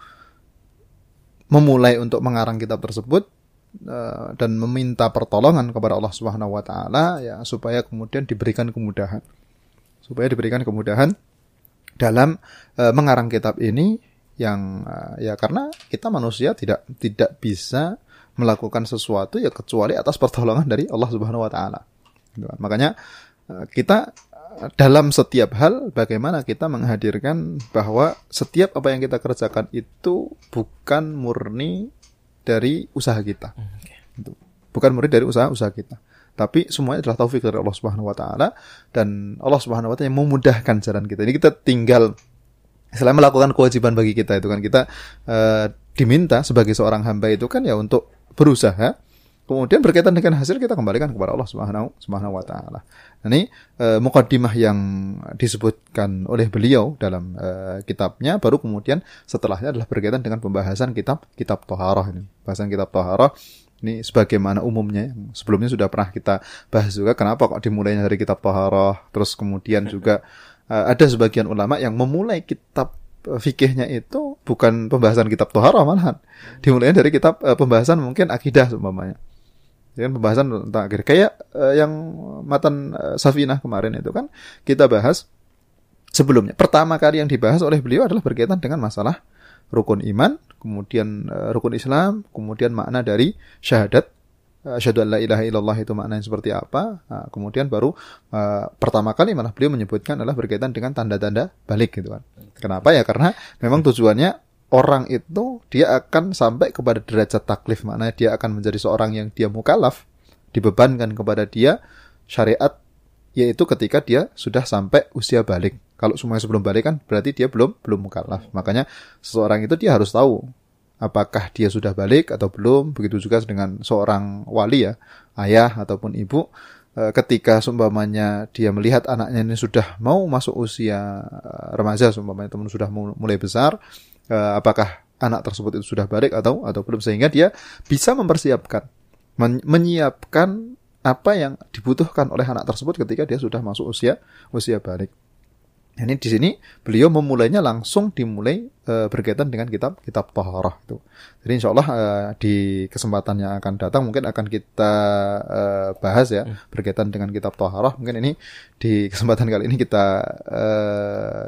memulai untuk mengarang kitab tersebut dan meminta pertolongan kepada Allah Subhanahu Wa Taala ya supaya kemudian diberikan kemudahan, supaya diberikan kemudahan dalam mengarang kitab ini yang ya karena kita manusia tidak tidak bisa melakukan sesuatu ya kecuali atas pertolongan dari Allah Subhanahu wa taala. Gitu kan. Makanya eh, kita eh, dalam setiap hal bagaimana kita menghadirkan bahwa setiap apa yang kita kerjakan itu bukan murni dari usaha kita. Hmm, gitu. Bukan murni dari usaha-usaha kita. Tapi semuanya adalah taufik dari Allah Subhanahu wa taala dan Allah Subhanahu wa taala yang memudahkan jalan kita. Ini kita tinggal selain melakukan kewajiban bagi kita itu kan kita uh, diminta sebagai seorang hamba itu kan ya untuk berusaha kemudian berkaitan dengan hasil kita kembalikan kepada Allah Subhanahu Subhanahu wa taala. Ini e, mukaddimah yang disebutkan oleh beliau dalam e, kitabnya baru kemudian setelahnya adalah berkaitan dengan pembahasan kitab kitab toharoh ini. Bahasan kitab toharoh ini sebagaimana umumnya sebelumnya sudah pernah kita bahas juga kenapa kok dimulainya dari kitab toharoh terus kemudian juga e, ada sebagian ulama yang memulai kitab fikihnya itu bukan pembahasan kitab toharoh malahan. Dimulai dari kitab uh, pembahasan mungkin akidah seumpamanya. Ya, pembahasan tentang akhir kayak uh, yang matan uh, Safinah kemarin itu kan kita bahas sebelumnya. Pertama kali yang dibahas oleh beliau adalah berkaitan dengan masalah rukun iman, kemudian uh, rukun Islam, kemudian makna dari syahadat asyhadu an la ilaha illallah itu maknanya seperti apa. Nah, kemudian baru uh, pertama kali malah beliau menyebutkan adalah berkaitan dengan tanda-tanda balik gitu kan. Kenapa ya? Karena memang tujuannya orang itu dia akan sampai kepada derajat taklif maknanya dia akan menjadi seorang yang dia mukalaf dibebankan kepada dia syariat yaitu ketika dia sudah sampai usia balik. Kalau semuanya sebelum balik kan berarti dia belum belum mukalaf. Makanya seseorang itu dia harus tahu apakah dia sudah balik atau belum? Begitu juga dengan seorang wali ya ayah ataupun ibu. E, ketika seumpamanya dia melihat anaknya ini sudah mau masuk usia e, remaja seumpamanya teman sudah mulai besar e, apakah anak tersebut itu sudah balik atau atau belum? Sehingga dia bisa mempersiapkan men menyiapkan apa yang dibutuhkan oleh anak tersebut ketika dia sudah masuk usia usia balik ini di sini beliau memulainya langsung dimulai e, berkaitan dengan kitab kitab Taharah itu. Jadi insya Allah e, di kesempatan yang akan datang mungkin akan kita e, bahas ya hmm. berkaitan dengan kitab Taharah. Mungkin ini di kesempatan kali ini kita e,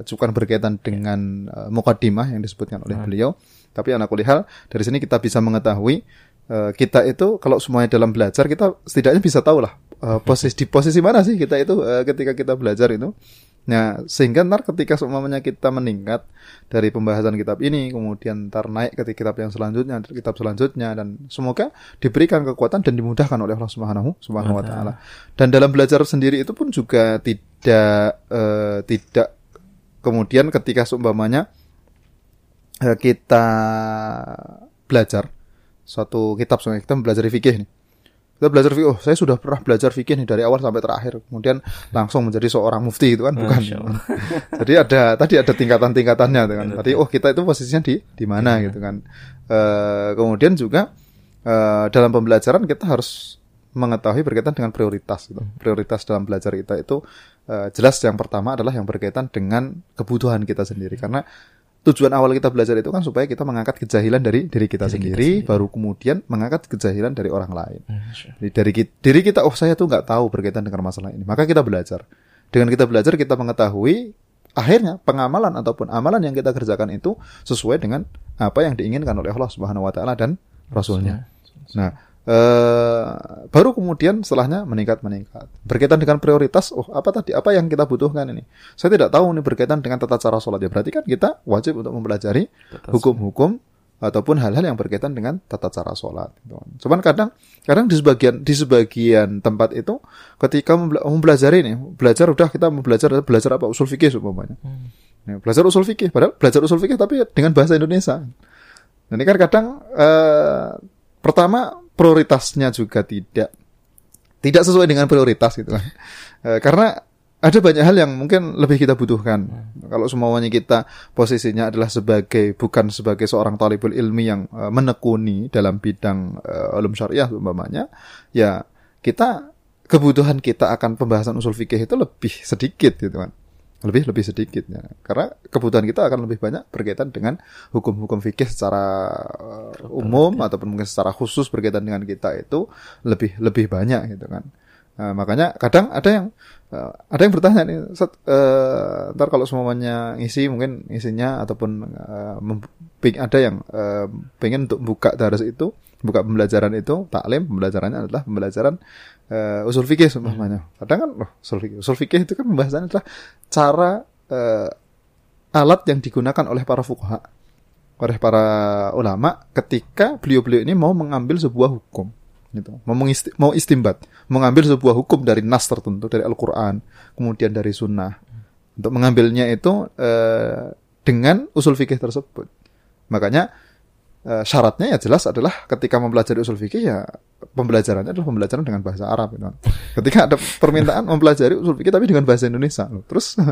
cukupkan berkaitan dengan e, mukadimah yang disebutkan oleh hmm. beliau. Tapi anak kuliah dari sini kita bisa mengetahui e, kita itu kalau semuanya dalam belajar kita setidaknya bisa tahu lah e, posisi di posisi mana sih kita itu e, ketika kita belajar itu Nah, sehingga ntar ketika semuanya kita meningkat dari pembahasan kitab ini, kemudian ntar naik ke kitab yang selanjutnya, kitab selanjutnya, dan semoga diberikan kekuatan dan dimudahkan oleh Allah Subhanahu Subhanahu Wa Taala. Dan dalam belajar sendiri itu pun juga tidak uh, tidak kemudian ketika seumpamanya uh, kita belajar suatu kitab, kita belajar fikih nih kita belajar fikih, oh saya sudah pernah belajar fikih nih dari awal sampai terakhir, kemudian langsung menjadi seorang mufti itu kan bukan. [laughs] Jadi ada tadi ada tingkatan-tingkatannya kan. Tadi oh kita itu posisinya di di mana iya. gitu kan. E, kemudian juga e, dalam pembelajaran kita harus mengetahui berkaitan dengan prioritas gitu. Hmm. Prioritas dalam belajar kita itu e, jelas yang pertama adalah yang berkaitan dengan kebutuhan kita sendiri karena tujuan awal kita belajar itu kan supaya kita mengangkat kejahilan dari diri kita diri sendiri, kita baru kemudian mengangkat kejahilan dari orang lain. Hmm, Jadi dari diri kita, oh saya tuh nggak tahu berkaitan dengan masalah ini, maka kita belajar. Dengan kita belajar kita mengetahui akhirnya pengamalan ataupun amalan yang kita kerjakan itu sesuai dengan apa yang diinginkan oleh Allah Subhanahu wa taala dan rasulnya. Nah, eh, baru kemudian setelahnya meningkat meningkat. Berkaitan dengan prioritas, oh apa tadi apa yang kita butuhkan ini? Saya tidak tahu ini berkaitan dengan tata cara sholat ya. Berarti kan kita wajib untuk mempelajari hukum-hukum ataupun hal-hal yang berkaitan dengan tata cara sholat. Gitu. Cuman kadang, kadang di sebagian di sebagian tempat itu, ketika mempelajari ini, belajar udah kita belajar belajar apa usul fikih umpamanya. Hmm. Ya, belajar usul fikih, padahal belajar usul fikih tapi dengan bahasa Indonesia. Nah, ini kan kadang eh, pertama prioritasnya juga tidak tidak sesuai dengan prioritas gitu kan. [laughs] Eh, karena ada banyak hal yang mungkin lebih kita butuhkan. Hmm. Kalau semuanya kita posisinya adalah sebagai bukan sebagai seorang talibul ilmi yang uh, menekuni dalam bidang uh, ulum syariah umpamanya, ya kita kebutuhan kita akan pembahasan usul fikih itu lebih sedikit gitu kan. Lebih lebih sedikit ya. Karena kebutuhan kita akan lebih banyak berkaitan dengan hukum-hukum fikih secara uh, umum ataupun mungkin secara khusus berkaitan dengan kita itu lebih lebih banyak gitu kan. Nah, makanya kadang ada yang uh, ada yang bertanya nih, set, uh, ntar kalau semuanya ngisi mungkin isinya ataupun uh, ada yang uh, pengen untuk buka daras itu, buka pembelajaran itu, taklim pembelajarannya adalah pembelajaran uh, usul fikih semuanya. Kadang kan, loh, usul fikih, usul fikih itu kan pembahasannya adalah cara uh, alat yang digunakan oleh para fuqaha, oleh para ulama ketika beliau-beliau ini mau mengambil sebuah hukum gitu. Mau, mengisti, mau istimbat, mengambil sebuah hukum dari nas tertentu dari Al-Qur'an, kemudian dari sunnah. Untuk mengambilnya itu eh, dengan usul fikih tersebut. Makanya syaratnya ya jelas adalah ketika mempelajari usul fikih ya pembelajarannya adalah pembelajaran dengan bahasa Arab gitu. Ketika ada permintaan mempelajari usul fikih tapi dengan bahasa Indonesia, terus uh,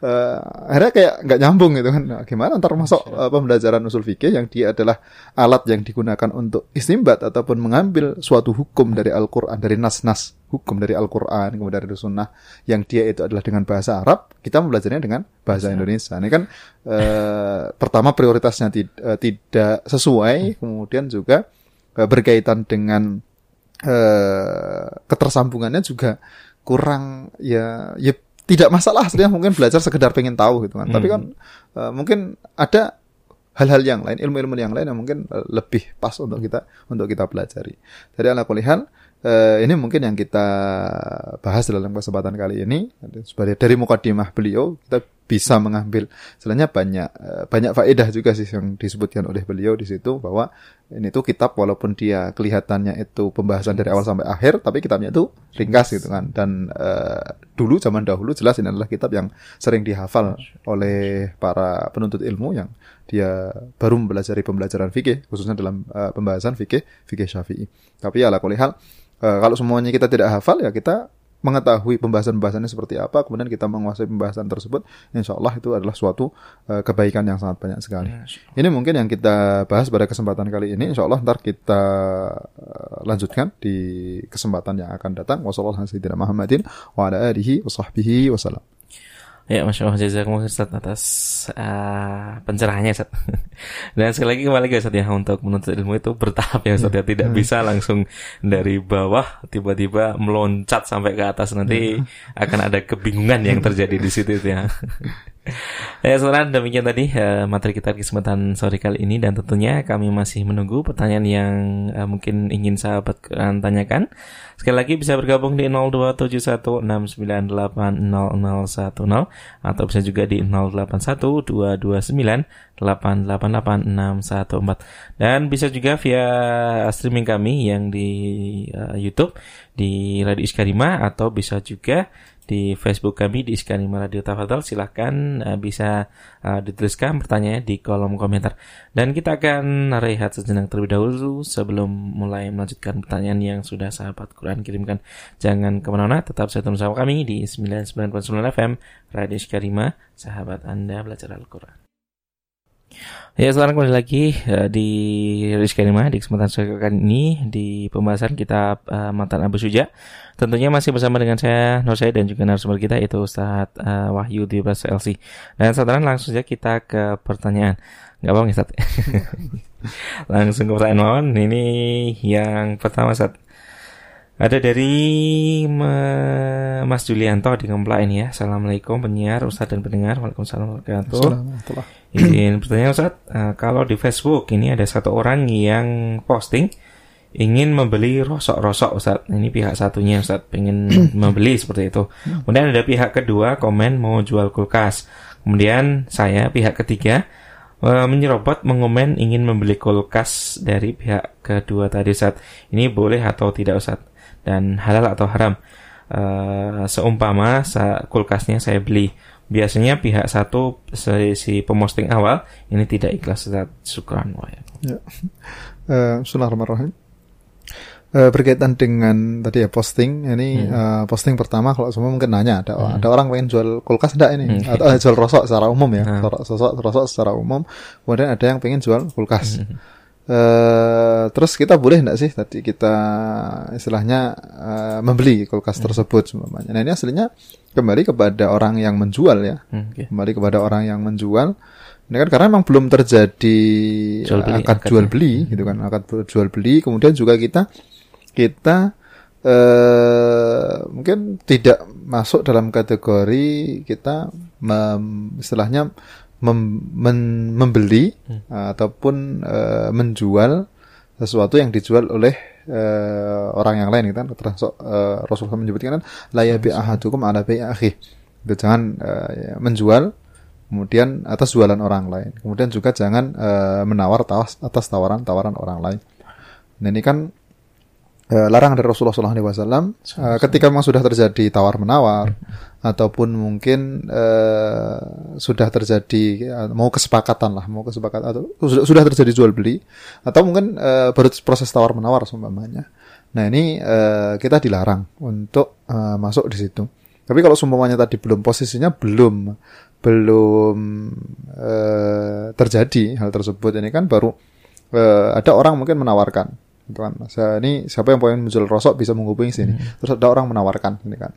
[laughs] akhirnya kayak nggak nyambung gitu kan. Nah, gimana ntar masuk uh, pembelajaran usul fikih yang dia adalah alat yang digunakan untuk istimbat ataupun mengambil suatu hukum dari Al-Qur'an dari nas-nas hukum dari Al-Qur'an kemudian dari sunnah yang dia itu adalah dengan bahasa Arab, kita mempelajarinya dengan bahasa Indonesia. Ini kan uh, pertama prioritasnya uh, tidak sesuai, kemudian juga berkaitan dengan eh, ketersambungannya juga kurang ya ya tidak masalah sebenarnya mungkin belajar sekedar pengen tahu gitu kan. Hmm. Tapi kan uh, mungkin ada hal-hal yang lain, ilmu-ilmu yang lain yang mungkin uh, lebih pas untuk kita untuk kita pelajari. Jadi ala kulihan uh, ini mungkin yang kita bahas dalam kesempatan kali ini sebagai dari mukadimah beliau kita bisa mengambil. Sebenarnya banyak eh, banyak faedah juga sih yang disebutkan oleh beliau di situ bahwa ini tuh kitab walaupun dia kelihatannya itu pembahasan dari awal sampai akhir tapi kitabnya itu ringkas gitu kan. Dan uh, dulu zaman dahulu jelas ini adalah kitab yang sering dihafal oleh para penuntut ilmu yang dia baru mempelajari pembelajaran fikih khususnya dalam uh, pembahasan fikih fikih syafi'i. Tapi ya lah hal uh, kalau semuanya kita tidak hafal ya kita mengetahui pembahasan-pembahasannya seperti apa, kemudian kita menguasai pembahasan tersebut, insya Allah itu adalah suatu uh, kebaikan yang sangat banyak sekali. Ya, ini mungkin yang kita bahas pada kesempatan kali ini, insya Allah ntar kita uh, lanjutkan di kesempatan yang akan datang. Wassalamualaikum warahmatullahi wabarakatuh. Ya, Masya Allah, jazakumullah Ustaz atas uh, pencerahannya Ustaz. [laughs] Dan sekali lagi kembali guys ya untuk menuntut ilmu itu bertahap ya Ustaz ya. Tidak bisa langsung dari bawah tiba-tiba meloncat sampai ke atas nanti akan ada kebingungan yang terjadi di situ ya. [laughs] ya saudara demikian tadi uh, materi kita kesempatan sore kali ini. Dan tentunya kami masih menunggu pertanyaan yang uh, mungkin ingin sahabat kalian tanyakan. Sekali lagi bisa bergabung di 02716980010 atau bisa juga di 081229888614 dan bisa juga via streaming kami yang di uh, YouTube di Radio Iskarima atau bisa juga di Facebook kami di Iskanima Radio Tafadhol. Silahkan uh, bisa uh, dituliskan pertanyaannya di kolom komentar. Dan kita akan rehat sejenak terlebih dahulu sebelum mulai melanjutkan pertanyaan yang sudah sahabat Quran kirimkan. Jangan ke mana-mana tetap saya bersama kami di 99.9 FM Radio Iskarima sahabat Anda belajar Al-Quran Ya, sekarang kembali lagi uh, di Rizky Lima di kesempatan saya kali ini di pembahasan kitab uh, Matan Abu Suja. Tentunya masih bersama dengan saya Nur Said dan juga narasumber kita itu Ustaz uh, Wahyu di LC. Dan sekarang langsung saja kita ke pertanyaan. Gak apa-apa Ustaz. [laughs] langsung ke pertanyaan Ini yang pertama Ustaz. Ada dari Mas Julianto di Ngemplak ini ya. Assalamualaikum penyiar, Ustadz dan pendengar. Waalaikumsalam warahmatullahi wabarakatuh. Izin bertanya Ustadz, uh, kalau di Facebook ini ada satu orang yang posting ingin membeli rosok-rosok Ustadz. Ini pihak satunya Ustadz pengen [coughs] membeli seperti itu. Kemudian ada pihak kedua komen mau jual kulkas. Kemudian saya pihak ketiga uh, menyerobot mengomen ingin membeli kulkas dari pihak kedua tadi Ustadz. Ini boleh atau tidak Ustadz? Dan halal atau haram. Uh, seumpama sa kulkasnya saya beli, biasanya pihak satu si, pemosting awal ini tidak ikhlas saat syukran wa ya. Uh, Uh, berkaitan dengan tadi ya posting ini hmm. uh, posting pertama kalau semua mungkin nanya ada hmm. ada orang pengen jual kulkas enggak ini hmm. atau jual rosok secara umum ya hmm. rosok rosok secara umum kemudian ada yang pengen jual kulkas hmm Uh, terus kita boleh enggak sih tadi kita istilahnya uh, membeli kulkas hmm. tersebut semuanya. Nah ini aslinya kembali kepada orang yang menjual ya, hmm, okay. kembali kepada orang yang menjual. Ini kan karena memang belum terjadi jual beli, akad, akad jual beli hmm. gitu kan, akad jual beli. Kemudian juga kita kita uh, mungkin tidak masuk dalam kategori kita mem, istilahnya mem, men, membeli hmm. uh, ataupun uh, menjual sesuatu yang dijual oleh uh, orang yang lain gitu kan. Termasuk uh, Rasulullah menyebutkan kan la yabi ahadukum ala bi akhi. Itu jangan uh, ya, menjual kemudian atas jualan orang lain. Kemudian juga jangan uh, menawar atas, atas tawaran-tawaran orang lain. Nah ini kan uh, larangan dari Rasulullah SAW uh, ketika memang sudah terjadi tawar menawar hmm. ataupun mungkin uh, sudah terjadi ya, mau kesepakatan lah mau kesepakatan atau sudah, sudah terjadi jual beli atau mungkin uh, baru proses tawar menawar seumpamanya. Nah ini uh, kita dilarang untuk uh, masuk di situ. Tapi kalau seumpamanya tadi belum posisinya belum belum uh, terjadi hal tersebut ini kan baru uh, ada orang mungkin menawarkan gitu kan saya ini siapa yang pengen menjual rosok bisa menghubungi sini hmm. terus ada orang menawarkan ini kan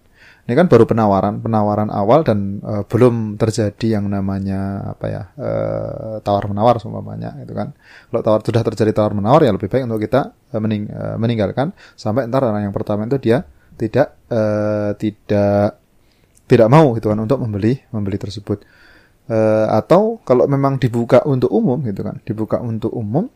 ini kan baru penawaran, penawaran awal dan uh, belum terjadi yang namanya apa ya uh, tawar menawar semuanya itu kan. Kalau tawar sudah terjadi tawar menawar ya lebih baik untuk kita uh, mening, uh, meninggalkan sampai ntar orang yang pertama itu dia tidak uh, tidak tidak mau gitu kan untuk membeli membeli tersebut. Uh, atau kalau memang dibuka untuk umum gitu kan, dibuka untuk umum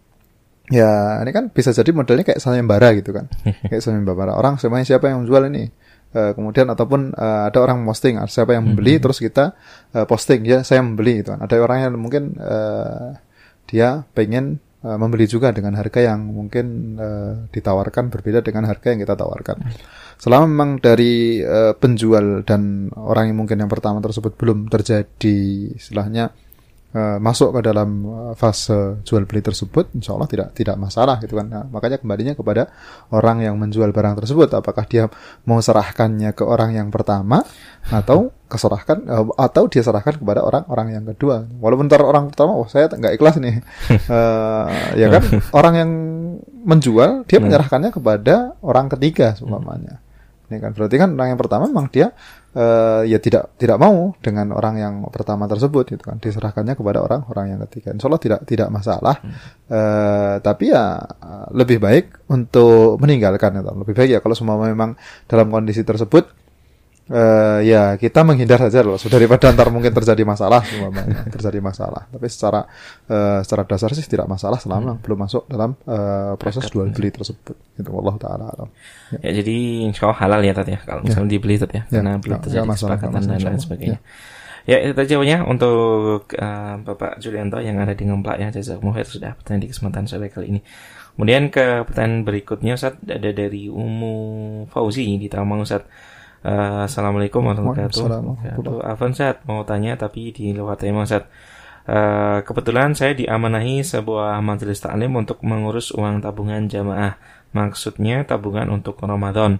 ya ini kan bisa jadi modelnya kayak sayembara gitu kan. [laughs] kayak sayembara. Orang semuanya siapa yang menjual ini? Uh, kemudian ataupun uh, ada orang posting siapa yang membeli mm -hmm. terus kita uh, posting ya saya membeli itu ada orang yang mungkin uh, dia pengen uh, membeli juga dengan harga yang mungkin uh, ditawarkan berbeda dengan harga yang kita tawarkan selama memang dari uh, penjual dan orang yang mungkin yang pertama tersebut belum terjadi istilahnya uh, masuk ke dalam uh, fase jual beli tersebut, insya Allah tidak tidak masalah gitu kan. Nah, makanya kembalinya kepada orang yang menjual barang tersebut, apakah dia mau serahkannya ke orang yang pertama atau keserahkan uh, atau dia serahkan kepada orang-orang yang kedua. Walaupun ntar orang pertama, oh saya nggak ikhlas nih, uh, [laughs] ya kan orang yang menjual dia hmm. menyerahkannya kepada orang ketiga semuanya. Ini kan berarti kan orang yang pertama memang dia uh, ya tidak tidak mau dengan orang yang pertama tersebut gitu kan. Diserahkannya kepada orang orang yang ketiga. Insya Allah tidak tidak masalah. Hmm. uh, tapi ya lebih baik untuk meninggalkan itu lebih baik ya kalau semua memang dalam kondisi tersebut uh, ya kita menghindar saja loh daripada ntar mungkin terjadi masalah terjadi masalah tapi secara uh, secara dasar sih tidak masalah selama hmm. belum masuk dalam uh, proses jual beli tersebut itu Allah taala alam ya. ya jadi insya Allah halal ya tadi ya kalau misalnya ya. dibeli tadi ya, ya karena belum terjadi masalah, kesepakatan dan lain sebagainya ya. Ya itu jawabannya untuk uh, Bapak Julianto yang ada di Ngemplak ya Jazakumullah sudah pertanyaan di kesempatan sore kali ini. Kemudian ke pertanyaan berikutnya Ustaz ada dari Umu Fauzi di Tamang Ustaz. Uh, Assalamualaikum warahmatullahi wabarakatuh. Afan Sat mau tanya tapi di luar tema Sat. Uh, kebetulan saya diamanahi sebuah majelis taklim untuk mengurus uang tabungan jamaah. Maksudnya tabungan untuk Ramadan.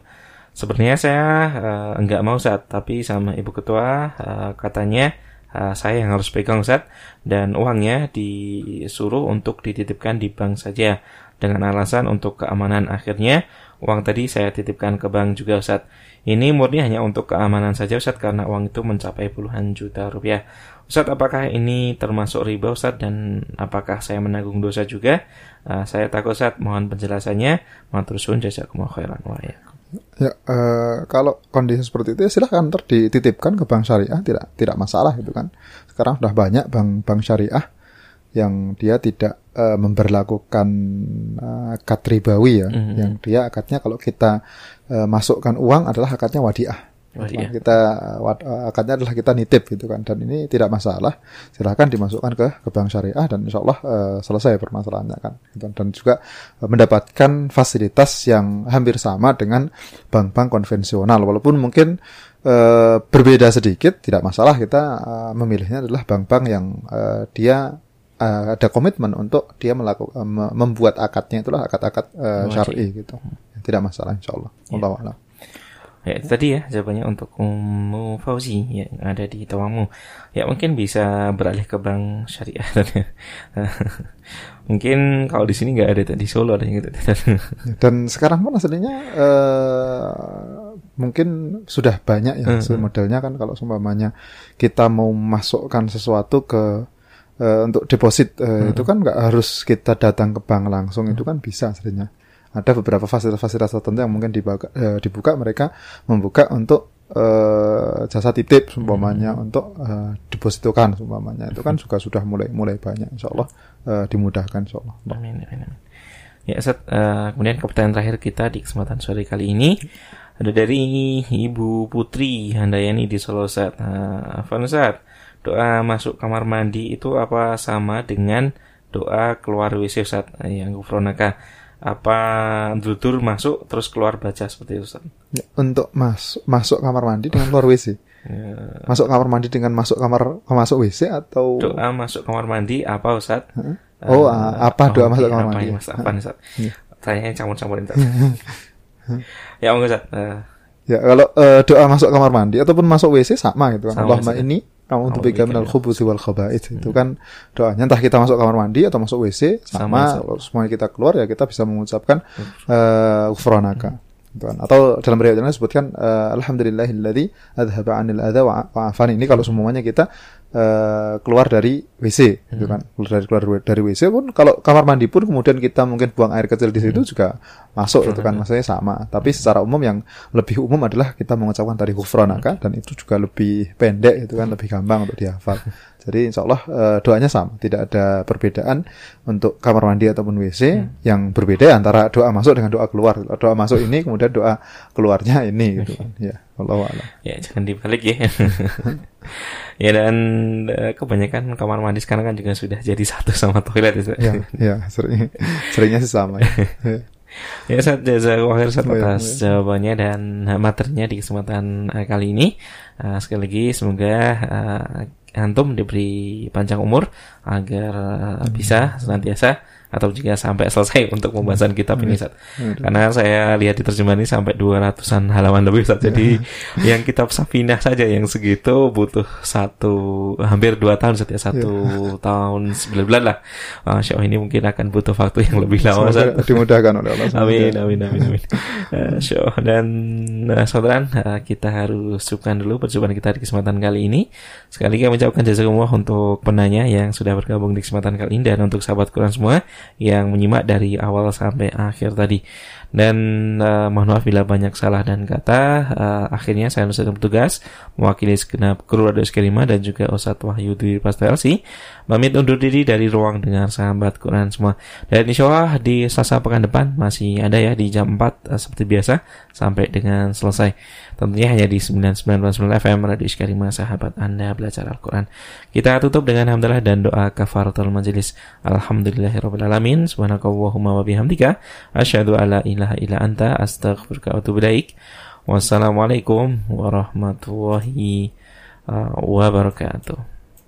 Sebenarnya saya uh, enggak mau saat tapi sama ibu ketua uh, katanya uh, saya yang harus pegang saat dan uangnya disuruh untuk dititipkan di bank saja dengan alasan untuk keamanan akhirnya uang tadi saya titipkan ke bank juga Ustaz. Ini murni hanya untuk keamanan saja Ustaz karena uang itu mencapai puluhan juta rupiah. Ustaz, apakah ini termasuk riba Ustaz dan apakah saya menanggung dosa juga? Uh, saya takut Ustaz, mohon penjelasannya. Matur suwun jazakumullah khairan wa ya. Uh, kalau kondisi seperti itu ya silahkan ntar dititipkan ke bank syariah tidak tidak masalah gitu kan. Sekarang sudah banyak bank bank syariah yang dia tidak uh, memperlakukan uh, akad ribawi ya, mm -hmm. yang dia akadnya kalau kita uh, masukkan uang adalah akadnya wadiah. Iya. Kita uh, akadnya adalah kita nitip gitu kan dan ini tidak masalah. Silahkan dimasukkan ke ke bank syariah dan insya Allah uh, selesai permasalahannya kan. Gitu. Dan juga uh, mendapatkan fasilitas yang hampir sama dengan bank-bank konvensional walaupun mungkin uh, berbeda sedikit tidak masalah kita uh, memilihnya adalah bank-bank yang uh, dia uh, ada komitmen untuk dia melakukan uh, membuat akadnya itulah akad-akad uh, syar'i gitu. Tidak masalah insya Allah. Ya. Allah Ya itu tadi ya jawabannya untuk Ummu Fauzi yang ada di Tawamu. Ya mungkin bisa beralih ke bank syariah [laughs] mungkin kalau di sini nggak ada di Solo ada gitu. Dan sekarang pun aslinya uh, mungkin sudah banyak ya hmm. modelnya kan kalau seumpamanya kita mau masukkan sesuatu ke uh, untuk deposit uh, hmm. itu kan nggak harus kita datang ke bank langsung hmm. itu kan bisa aslinya ada beberapa fasilitas-fasilitas tertentu yang mungkin dibuka, uh, dibuka mereka membuka untuk uh, jasa titip umpamanya hmm. untuk uh, depositokan umpamanya itu kan juga sudah mulai mulai banyak insyaallah uh, dimudahkan insyaallah amin amin ya Ustaz, uh, kemudian pertanyaan terakhir kita di kesempatan sore kali ini ada dari Ibu Putri Handayani di Solo Ustaz uh, Ustaz doa masuk kamar mandi itu apa sama dengan doa keluar WC Ustaz yang gufronaka apa dulur masuk terus keluar baca seperti itu Ustaz? Ya, untuk masuk masuk kamar mandi dengan keluar WC. Ya. Masuk kamar mandi dengan masuk kamar masuk WC atau doa masuk kamar mandi apa Ustaz? Huh? Oh, uh, apa doa masuk kamar mandi? Apa, apa Ustaz? Ya. Tanya campur-campurin Ustaz. [laughs] ya, Ustaz. Uh. Ya, kalau uh, doa masuk kamar mandi ataupun masuk WC sama gitu kan. Allahumma ini kamu untuk bika minal khubuthi wal khaba'ith hmm. itu kan doanya entah kita masuk kamar mandi atau masuk WC sama, sama semuanya kita keluar ya kita bisa mengucapkan uh, ghufranaka gitu Atau dalam riwayat lain disebutkan uh, alhamdulillahilladzi adzhaba 'anil adza wa afani. Ini kalau semuanya kita uh, keluar dari WC gitu hmm. gitu kan. Keluar dari keluar dari WC pun kalau kamar mandi pun kemudian kita mungkin buang air kecil di situ hmm. juga masuk itu kan. Maksudnya sama. Tapi secara umum yang lebih umum adalah kita mengucapkan tadi ghufranaka dan itu juga lebih pendek itu kan lebih gampang untuk dihafal. [laughs] Jadi insya Allah uh, doanya sama, tidak ada perbedaan untuk kamar mandi ataupun WC hmm. yang berbeda antara doa masuk dengan doa keluar. Doa masuk ini kemudian doa keluarnya ini gitu kan. Ya, Allah Allah. Ya, jangan dibalik ya. [laughs] ya dan uh, kebanyakan kamar mandi sekarang kan juga sudah jadi satu sama toilet ya. Ya, ya sering seringnya sih sama ya. [laughs] ya saat jasa akhir saat atas jawabannya dan materinya di kesempatan uh, kali ini uh, sekali lagi semoga uh, antum diberi panjang umur agar uh, bisa senantiasa atau jika sampai selesai [laughs] untuk pembahasan kitab ini Ustaz. Karena saya lihat di terjemahan ini sampai 200-an halaman lebih Ustaz. Jadi yang kitab Safinah saja yang segitu butuh satu hampir dua tahun setiap ya. satu tahun sembilan bulan lah. Masya Allah ini mungkin akan butuh waktu yang lebih lama Ustaz. Dimudahkan oleh Allah. Amin amin amin amin. Masya Allah dan uh, saudara uh, kita harus cukupkan dulu perjumpaan kita di kesempatan kali ini. Sekali lagi kami ucapkan jazakumullah untuk penanya yang sudah bergabung di kesempatan kali ini dan untuk sahabat Quran semua yang menyimak dari awal sampai akhir tadi. Dan uh, mohon maaf bila banyak salah dan kata. Uh, akhirnya saya nusakan petugas mewakili segenap kru Radio Skelima dan juga Ustadz Wahyu di Pastor LC. Pamit undur diri dari ruang dengar sahabat Quran semua. Dan insya Allah di Selasa pekan depan masih ada ya di jam 4 uh, eh, seperti biasa sampai dengan selesai. Tentunya hanya di 99.9 FM Radio Skelima sahabat Anda belajar Al-Quran. Kita tutup dengan hamdalah dan doa kafaratul majelis. Alhamdulillahirrahmanirrahim. Subhanakallahumma wa bihamdika. Asyhadu alla ilaha illa anta astaghfiruka wa atubu. Wassalamualaikum warahmatullahi uh, wabarakatuh.